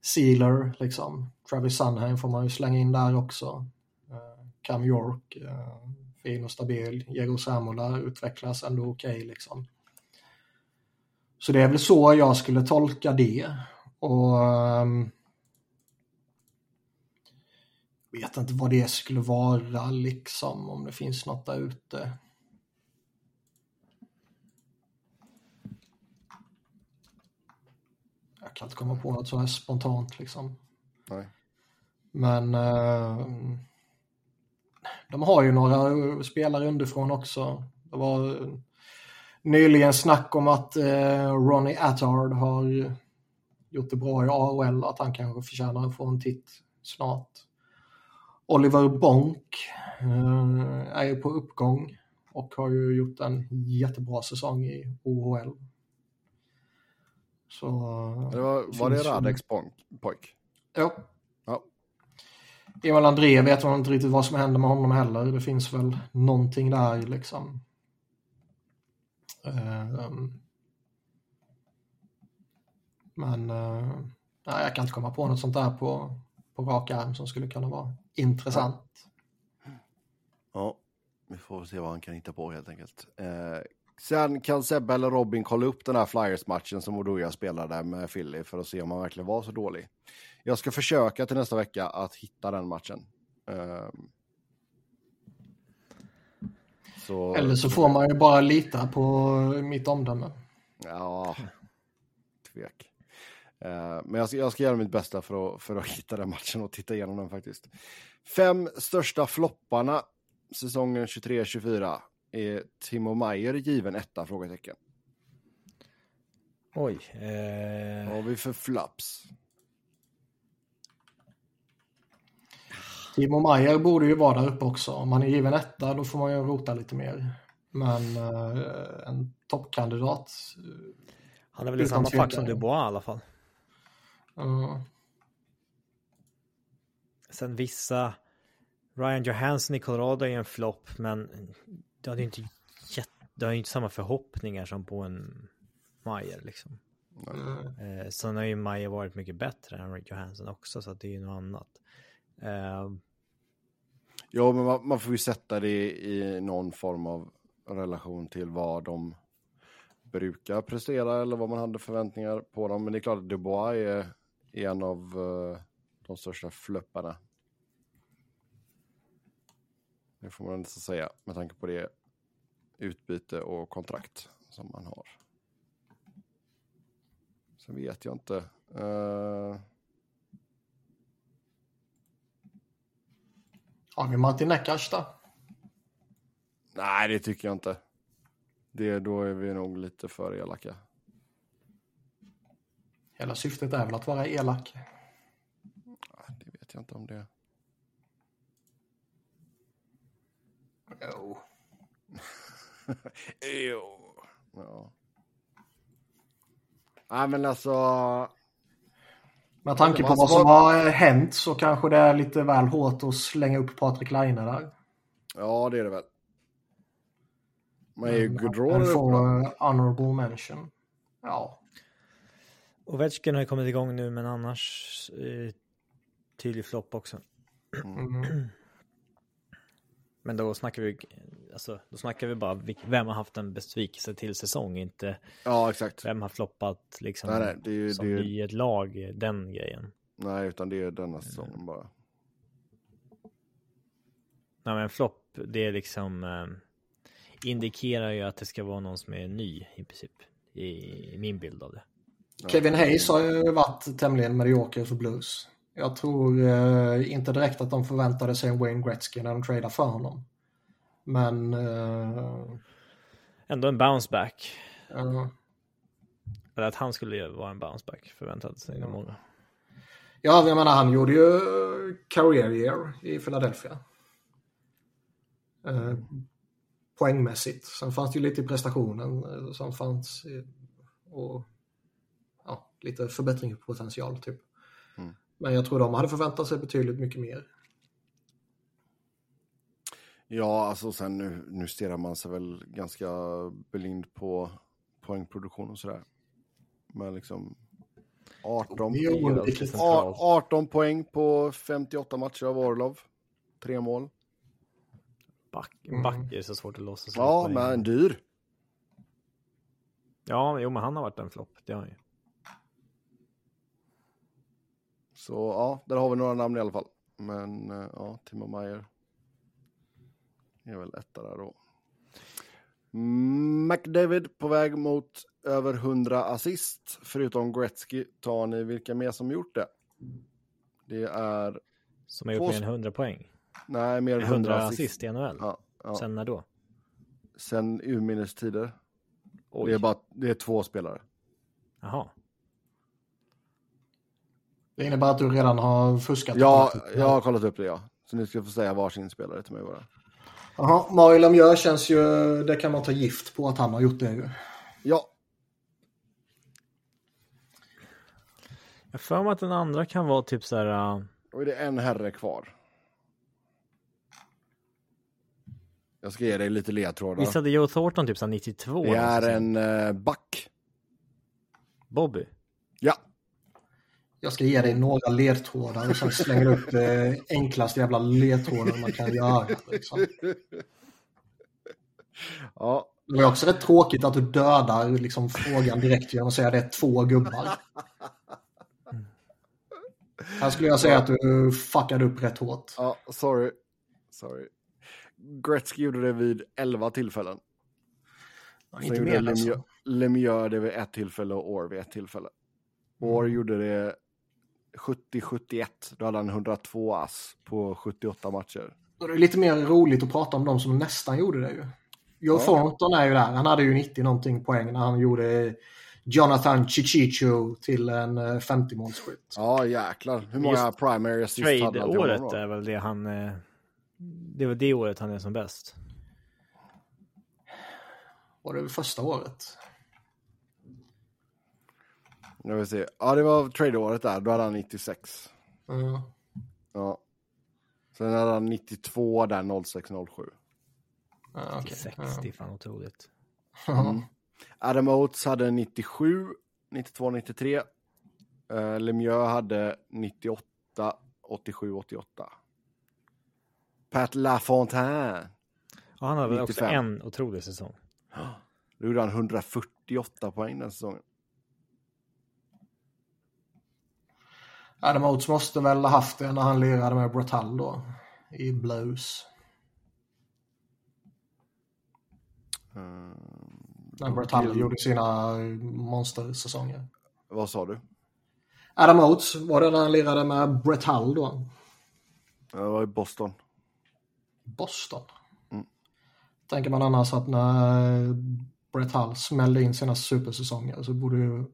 Sealer, liksom. Travis Sunheim får man ju slänga in där också. Uh, Cam York, uh, fin och stabil. Diego Samola utvecklas ändå okej, okay, liksom. Så det är väl så jag skulle tolka det. Och um, vet inte vad det skulle vara liksom, om det finns något där ute. Jag kan inte komma på något så här spontant liksom. Nej. Men eh, de har ju några spelare underifrån också. Det var nyligen snack om att eh, Ronnie Attard har gjort det bra i AHL, att han kanske förtjänar att få en titt snart. Oliver Bonk eh, är ju på uppgång och har ju gjort en jättebra säsong i OHL. Så, Det var, var det Radex pojk? Ja. Ja. Emil André vet man inte riktigt vad som händer med honom heller. Det finns väl någonting där liksom. Eh, um, men eh, nej, jag kan inte komma på något sånt där på, på rak arm som skulle kunna vara intressant. Ja, vi får se vad han kan hitta på helt enkelt. Eh, sen kan Sebbe eller Robin kolla upp den här Flyers-matchen som Oduya spelade med Philly för att se om han verkligen var så dålig. Jag ska försöka till nästa vecka att hitta den matchen. Eh, så, Eller så får man ju bara lita på mitt omdöme. Ja, tvek. Eh, men jag ska, jag ska göra mitt bästa för att, för att hitta den matchen och titta igenom den faktiskt. Fem största flopparna säsongen 23-24 är Timo Meyer given etta? Frågetecken. Oj. Eh, Vad har vi för flaps? Timo Meyer borde ju vara där uppe också. Om man är given etta då får man ju rota lite mer. Men eh, en toppkandidat. han är väl i samma fack som Dubois i alla fall. eh, Sen vissa, Ryan Johansson i Colorado är en flopp, men det hade ju inte gett, det har ju inte samma förhoppningar som på en Meyer liksom. Eh, sen har ju Meyer varit mycket bättre än Ryan Johansson också, så det är ju något annat. Eh, Ja, men man, man får ju sätta det i någon form av relation till vad de brukar prestera eller vad man hade förväntningar på dem. Men det är klart att Dubois är en av eh, de största flupparna. Det får man nästan säga med tanke på det utbyte och kontrakt som man har. Sen vet jag inte. Uh... har vi Martin Neckas då? Nej, det tycker jag inte. Det, då är vi nog lite för elaka. Hela syftet är väl att vara elak. Ja, Det vet jag inte om det. Jo. Jo. Ja. Nej, men alltså. Med tanke på vad som har hänt så kanske det är lite väl hårt att slänga upp Patrik Laine där. Ja, det är det väl. Men är ju han där får eh, honorable mention. Ja. Ovechkin har ju kommit igång nu, men annars eh, tydlig flopp också. Mm. Men då snackar vi, alltså, då snackar vi bara vem har haft en besvikelse till säsong, inte Ja, exakt. vem har floppat liksom Nej, nej, det är ju, som det är, i ett lag, den grejen. nej, utan det är denna säsongen bara. Nej men flopp, det är liksom eh, indikerar ju att det ska vara någon som är ny i princip. I, i min bild av det. Kevin Hayes har ju varit tämligen medioker för Blues. Jag tror eh, inte direkt att de förväntade sig en Wayne Gretzky när de tradade för honom. Men eh, Ändå en bounce back. eh, Eller att han skulle vara en bounce back förväntade sig nog många. ja, jag menar han gjorde ju career year i Philadelphia. Eh, poängmässigt. Sen fanns det ju lite i prestationen eh, som fanns i, och ja, lite förbättringspotential typ. Men jag tror de hade förväntat sig betydligt mycket mer. Ja, alltså sen nu, nu stirrar man sig väl ganska blind på poängproduktion och sådär. Men liksom 18, Det är ju oundvikligt. A- 18 poäng på 58 matcher av Orlov. Tre mål. Back, Mm. back är så svårt att låsa sig Ja, men dyr. Ja, jo men han har varit en flopp, det har han ju. Så ja, där har vi några namn i alla fall. Men eh, ja, Timo Meyer är väl etta där då. McDavid på väg mot över 100 assist. Förutom Gretzky tar ni vilka mer som gjort det? Det är, Som har gjort mer än 100 poäng. nej, mer än 100, 100 assist. assist i NHL. Ja, ja. Sen, Sen när då? urminnes tider. Det är bara det är två spelare. Jaha. Det innebär att du redan har fuskat. Ja, jag har kollat upp det ja. Så ni ska få säga varsin spelare till mig bara. Jaha, Mario Lemieux känns ju, det kan man ta gift på att han har gjort det ju. Ja, Jag för mig att den andra kan vara typ så här. uh, då är det en herre kvar. Jag ska ge dig lite ledtrådar. Visst hade Joe Thornton typ så här 92? Det är en eh, back. Bobby. Ja, Jag ska ge dig några ledtrådar och sen slänger du upp det enklaste jävla ledtråden man kan göra. Liksom. ja. Det är också rätt tråkigt att du dödar liksom, frågan direkt genom att säga att det är två gubbar. Här skulle jag säga att du fuckade upp rätt hårt. Ja, sorry. Sorry. Gretzky gjorde det vid 11 tillfällen. Ja, inte gjorde mer Lemieux, alltså. Lemieux det vid ett tillfälle och Orr vid ett tillfälle. Orr Mm. gjorde det 70-71. Då hade han 102 ass på 78 matcher. Det är lite mer roligt att prata om de som nästan gjorde det ju. Joe Ja. Thornton är ju där. Han hade ju 90 någonting poäng när han gjorde Jonathan Chichicho till en eh, 50-målsskytt. Ja, jäklar. Hur många Just primary assist hade han till honom då? är väl det han... eh, Det var det året han är som bäst. Var det första året? Jag vill se. Ja, det var trade-året där. Då hade han 96. Mm. Ja. Sen hade han 92 där 06-07. Ja, okej. 96, Ja. det är fan otroligt. Ja. Adam Oates hade 97, 92, 93. Uh, Lemieux hade 98, 87, 88. Pat LaFontaine. Ja, han hade väl också 95. en otrolig säsong. Då gjorde han 148 poäng den säsongen. Adam Oates måste väl ha haft det när han lirade med Bratall då. I Blues. Uh, När Bratall Till- gjorde sina monstersäsonger. vad sa du? Adam Oates, var det när han lirade med Brett Hull då? Det var i Boston. Boston. Mm. Tänker man annars att när Brett Hull smällde in sina supersäsonger så borde ju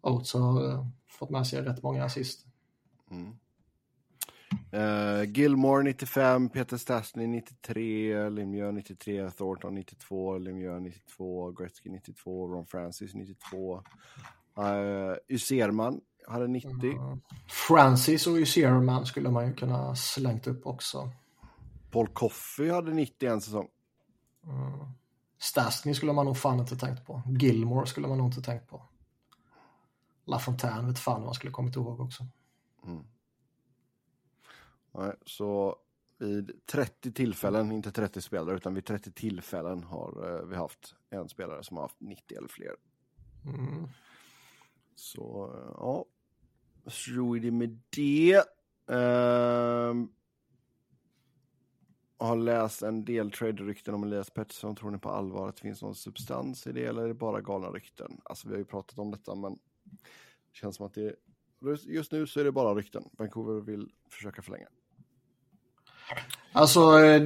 Oates ha eh, fått med sig rätt många assist. Mm. Eh, Gilmore 95, Peter Stastny 93, Lemieux 93, Thornton 92, Lemieux 92, Gretzky 92, Ron Francis 92. Uh, Userman hade 90. Mm. Francis och Zierman skulle man ju kunna slängt upp också. Paul Coffey hade 90 en säsong. Mm. Stastny skulle man nog fan inte tänkt på. Gilmore skulle man nog inte tänkt på. LaFontaine vet fan vad man skulle kommit ihåg också. Nej, så vid 30 tillfällen, inte 30 spelare, utan vid 30 tillfällen har eh, vi haft en spelare som har haft 90 eller fler. Mm. Så eh, ja, så är det med det. Ehm, har läst en del trade-rykten om Elias Pettersson. Tror ni på allvar att det finns någon substans i det eller är det bara galna rykten? Alltså vi har ju pratat om detta men det känns som att det just nu så är det bara rykten. Vancouver vill försöka förlänga. Alltså, eh,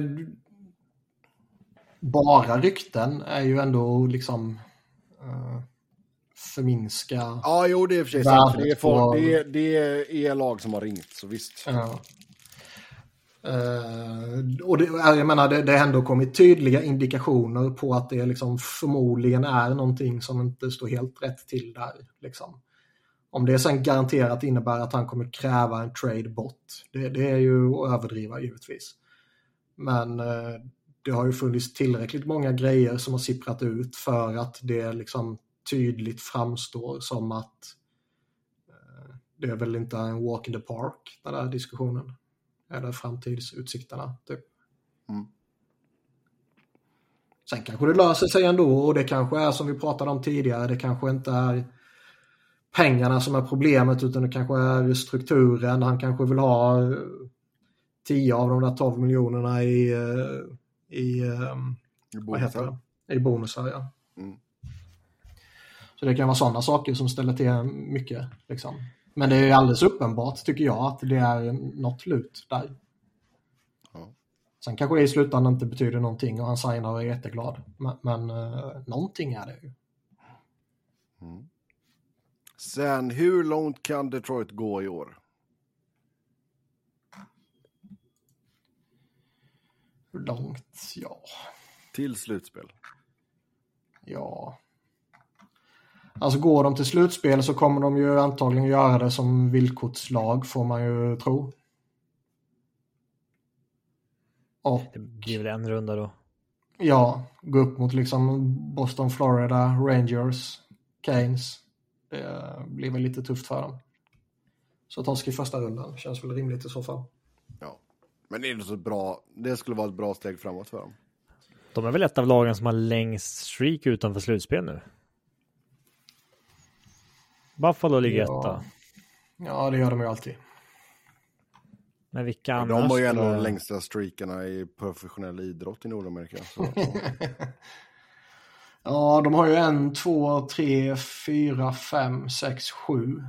bara rykten är ju ändå liksom eh, förminska. Ja, jo det är för sig sant. för Det är, folk, det, är, det är lag som har ringt så visst. Ja. Eh, och det, jag menar, det, det har ändå kommit tydliga indikationer på att det liksom förmodligen är någonting som inte står helt rätt till där. Liksom. Om det sen garanterat innebär att han kommer kräva en trade bort, det, det är ju att överdriva givetvis. Men eh, det har ju funnits tillräckligt många grejer som har sipprat ut för att det liksom tydligt framstår som att eh, det är väl inte en walk in the park, den där diskussionen. Eller framtidsutsikterna, typ. Mm. Sen kanske det löser sig ändå och det kanske är som vi pratade om tidigare, det kanske inte är pengarna som är problemet utan det kanske är strukturen. Han kanske vill ha eh, 10 av de där 12 miljonerna i, eh, i eh, vad heter det? i bonusar. Ja. Mm. Så det kan vara sådana saker som ställer till mycket. Liksom. Men det är alldeles uppenbart tycker jag att det är något lut där. Ja. Sen kanske det i slutändan inte betyder någonting och han signar och är jätteglad. Men, men uh, någonting är det ju. Mm. Sen, hur långt kan Detroit gå i år? Hur långt? Ja. Till slutspel? Ja. Alltså går de till slutspel så kommer de ju antagligen göra det som villkortslag får man ju tro. Och, det blir väl en runda då? Ja, gå upp mot liksom Boston, Florida, Rangers, Keynes. Det blir väl lite tufft för dem. Så torsk i första rundan känns väl rimligt i så fall. Ja, men det är så bra. Det skulle vara ett bra steg framåt för dem. De är väl ett av lagen som har längst streak utanför slutspel nu? Buffalo ligger ja. etta. Ja, det gör de ju alltid. Men vilka ja, De har ju en av de längsta streakarna i professionell idrott i Nordamerika. ja, de har ju en, två, tre, fyra, fem, sex, sju.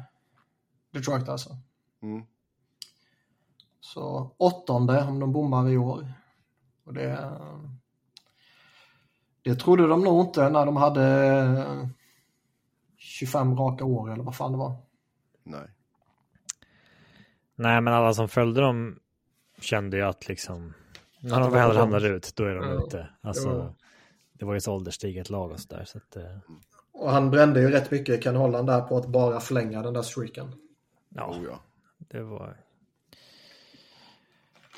Detroit alltså. Mm. Så åttonde om de bommar i år. Och det, det trodde de nog inte när de hade 25 raka år eller vad fan det var. Nej. Nej, men alla som följde dem kände ju att liksom när de väl ramlar ut, då är de ja. ute. Alltså. Det var ju så ålderstiget lag och sådär. Så att, eh... Och han brände ju rätt mycket Ken Holland där på att bara förlänga den där streaken. Ja, oh, ja. det var...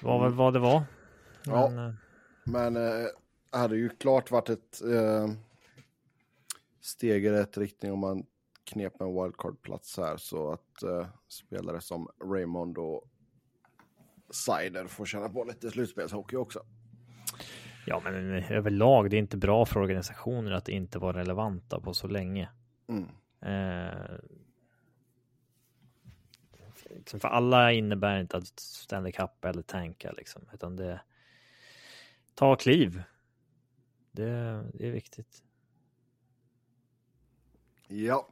Det var väl vad det var. Ja, men, eh... men eh, hade ju klart varit ett eh, steg i rätt riktning om man knep en wildcard-plats här så att uh, spelare som Raymond och Sider får känna på lite slutspelshockey också. Ja, men överlag, det är inte bra för organisationer att inte vara relevanta på så länge. Mm. Eh, liksom för alla innebär inte att Stanley Cup eller tanka liksom, utan det ta kliv. Det, det är viktigt. Ja.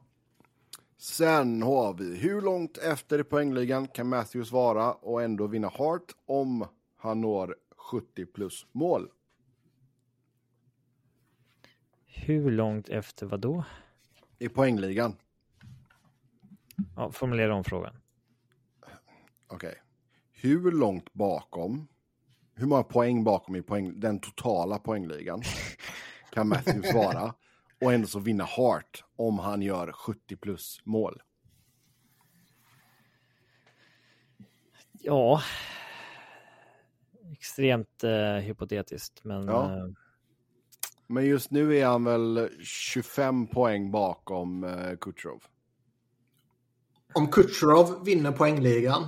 Sen har vi, hur långt efter i poängligan kan Matthews vara och ändå vinna Hart om han når 70 plus mål? Hur långt efter vad då? I poängligan. Ja, formulera om frågan. Okej. Okay. Hur långt bakom, hur många poäng bakom i poäng, den totala poängligan kan Matthews vara och ändå så vinna Hart om han gör 70 plus mål? Ja, extremt eh, hypotetiskt, men. Ja. Eh... Men just nu är han väl 25 poäng bakom eh, Kutjerov. Om Kutjerov vinner poängligan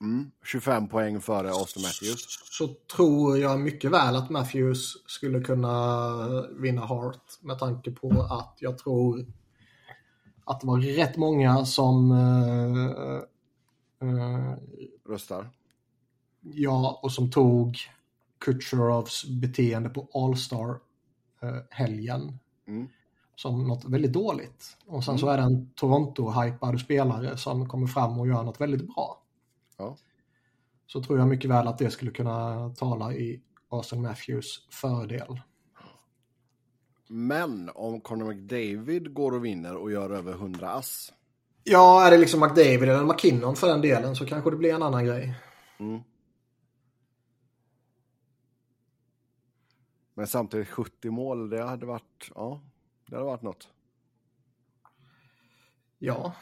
Mm, 25 poäng före Austin Matthews. Så tror jag mycket väl att Matthews skulle kunna vinna Hart med tanke på att jag tror att det var rätt många som uh, uh, röstar. Ja, och som tog Kutjerovs beteende på All-Star-helgen mm. som något väldigt dåligt. Och sen mm. så är det en Toronto-hypad spelare som kommer fram och gör något väldigt bra. Ja. Så tror jag mycket väl att det skulle kunna tala i Austin Matthews fördel. Men om Conor McDavid går och vinner och gör över 100 ass. Ja, är det liksom McDavid eller McKinnon för den delen så kanske det blir en annan grej. Mm. Men samtidigt 70 mål, det hade varit, ja, det hade varit något. Ja,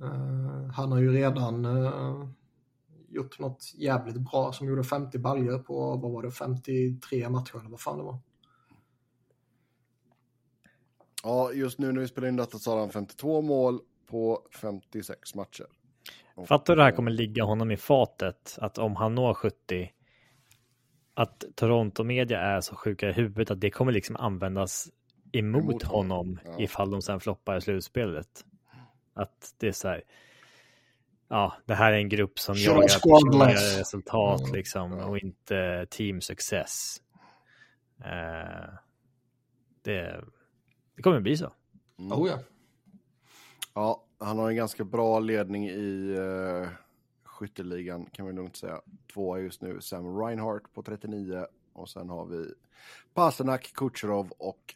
Uh, han har ju redan uh, gjort något jävligt bra som gjorde 50 baljor på, vad var det, 53 matcher eller vad fan det var. Ja, just nu när vi spelar in detta så har han 52 mål på 56 matcher. Fattar du det här kommer ligga honom i fatet? Att om han når 70 att Toronto-media är så sjuka i huvudet att det kommer liksom användas emot, emot honom, honom ja. ifall de sen floppar i slutspelet. Att det är så här. Ja, det här är en grupp som Show jagar resultat mm. liksom och inte team success. Uh, Det, det kommer bli så. Mm. Oh ja. Ja, han har en ganska bra ledning i uh, skytteligan kan vi lugnt säga. Tvåa just nu Sam Reinhardt på 39 och sen har vi Pasternak, Kucherov och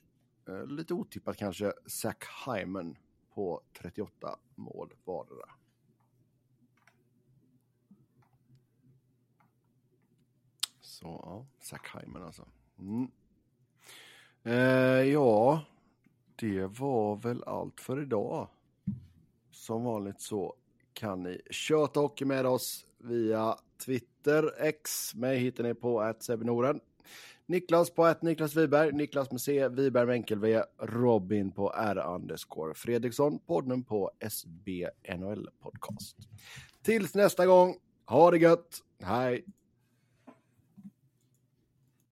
eh, lite otippat kanske Zach Hyman på 38 mål vardera. Så ja, Zach Hyman alltså. Mm. Eh, ja, det var väl allt för idag. Som vanligt så kan ni köta hockey med oss via Twitter, X. Mig hittar ni på att Niklas på att Niklas Wiberg, Niklas med C, Wiberg med enkel V, Robin på R underscore Fredriksson, podden på SB NHL podcast. Tills nästa gång, ha det gött, hej!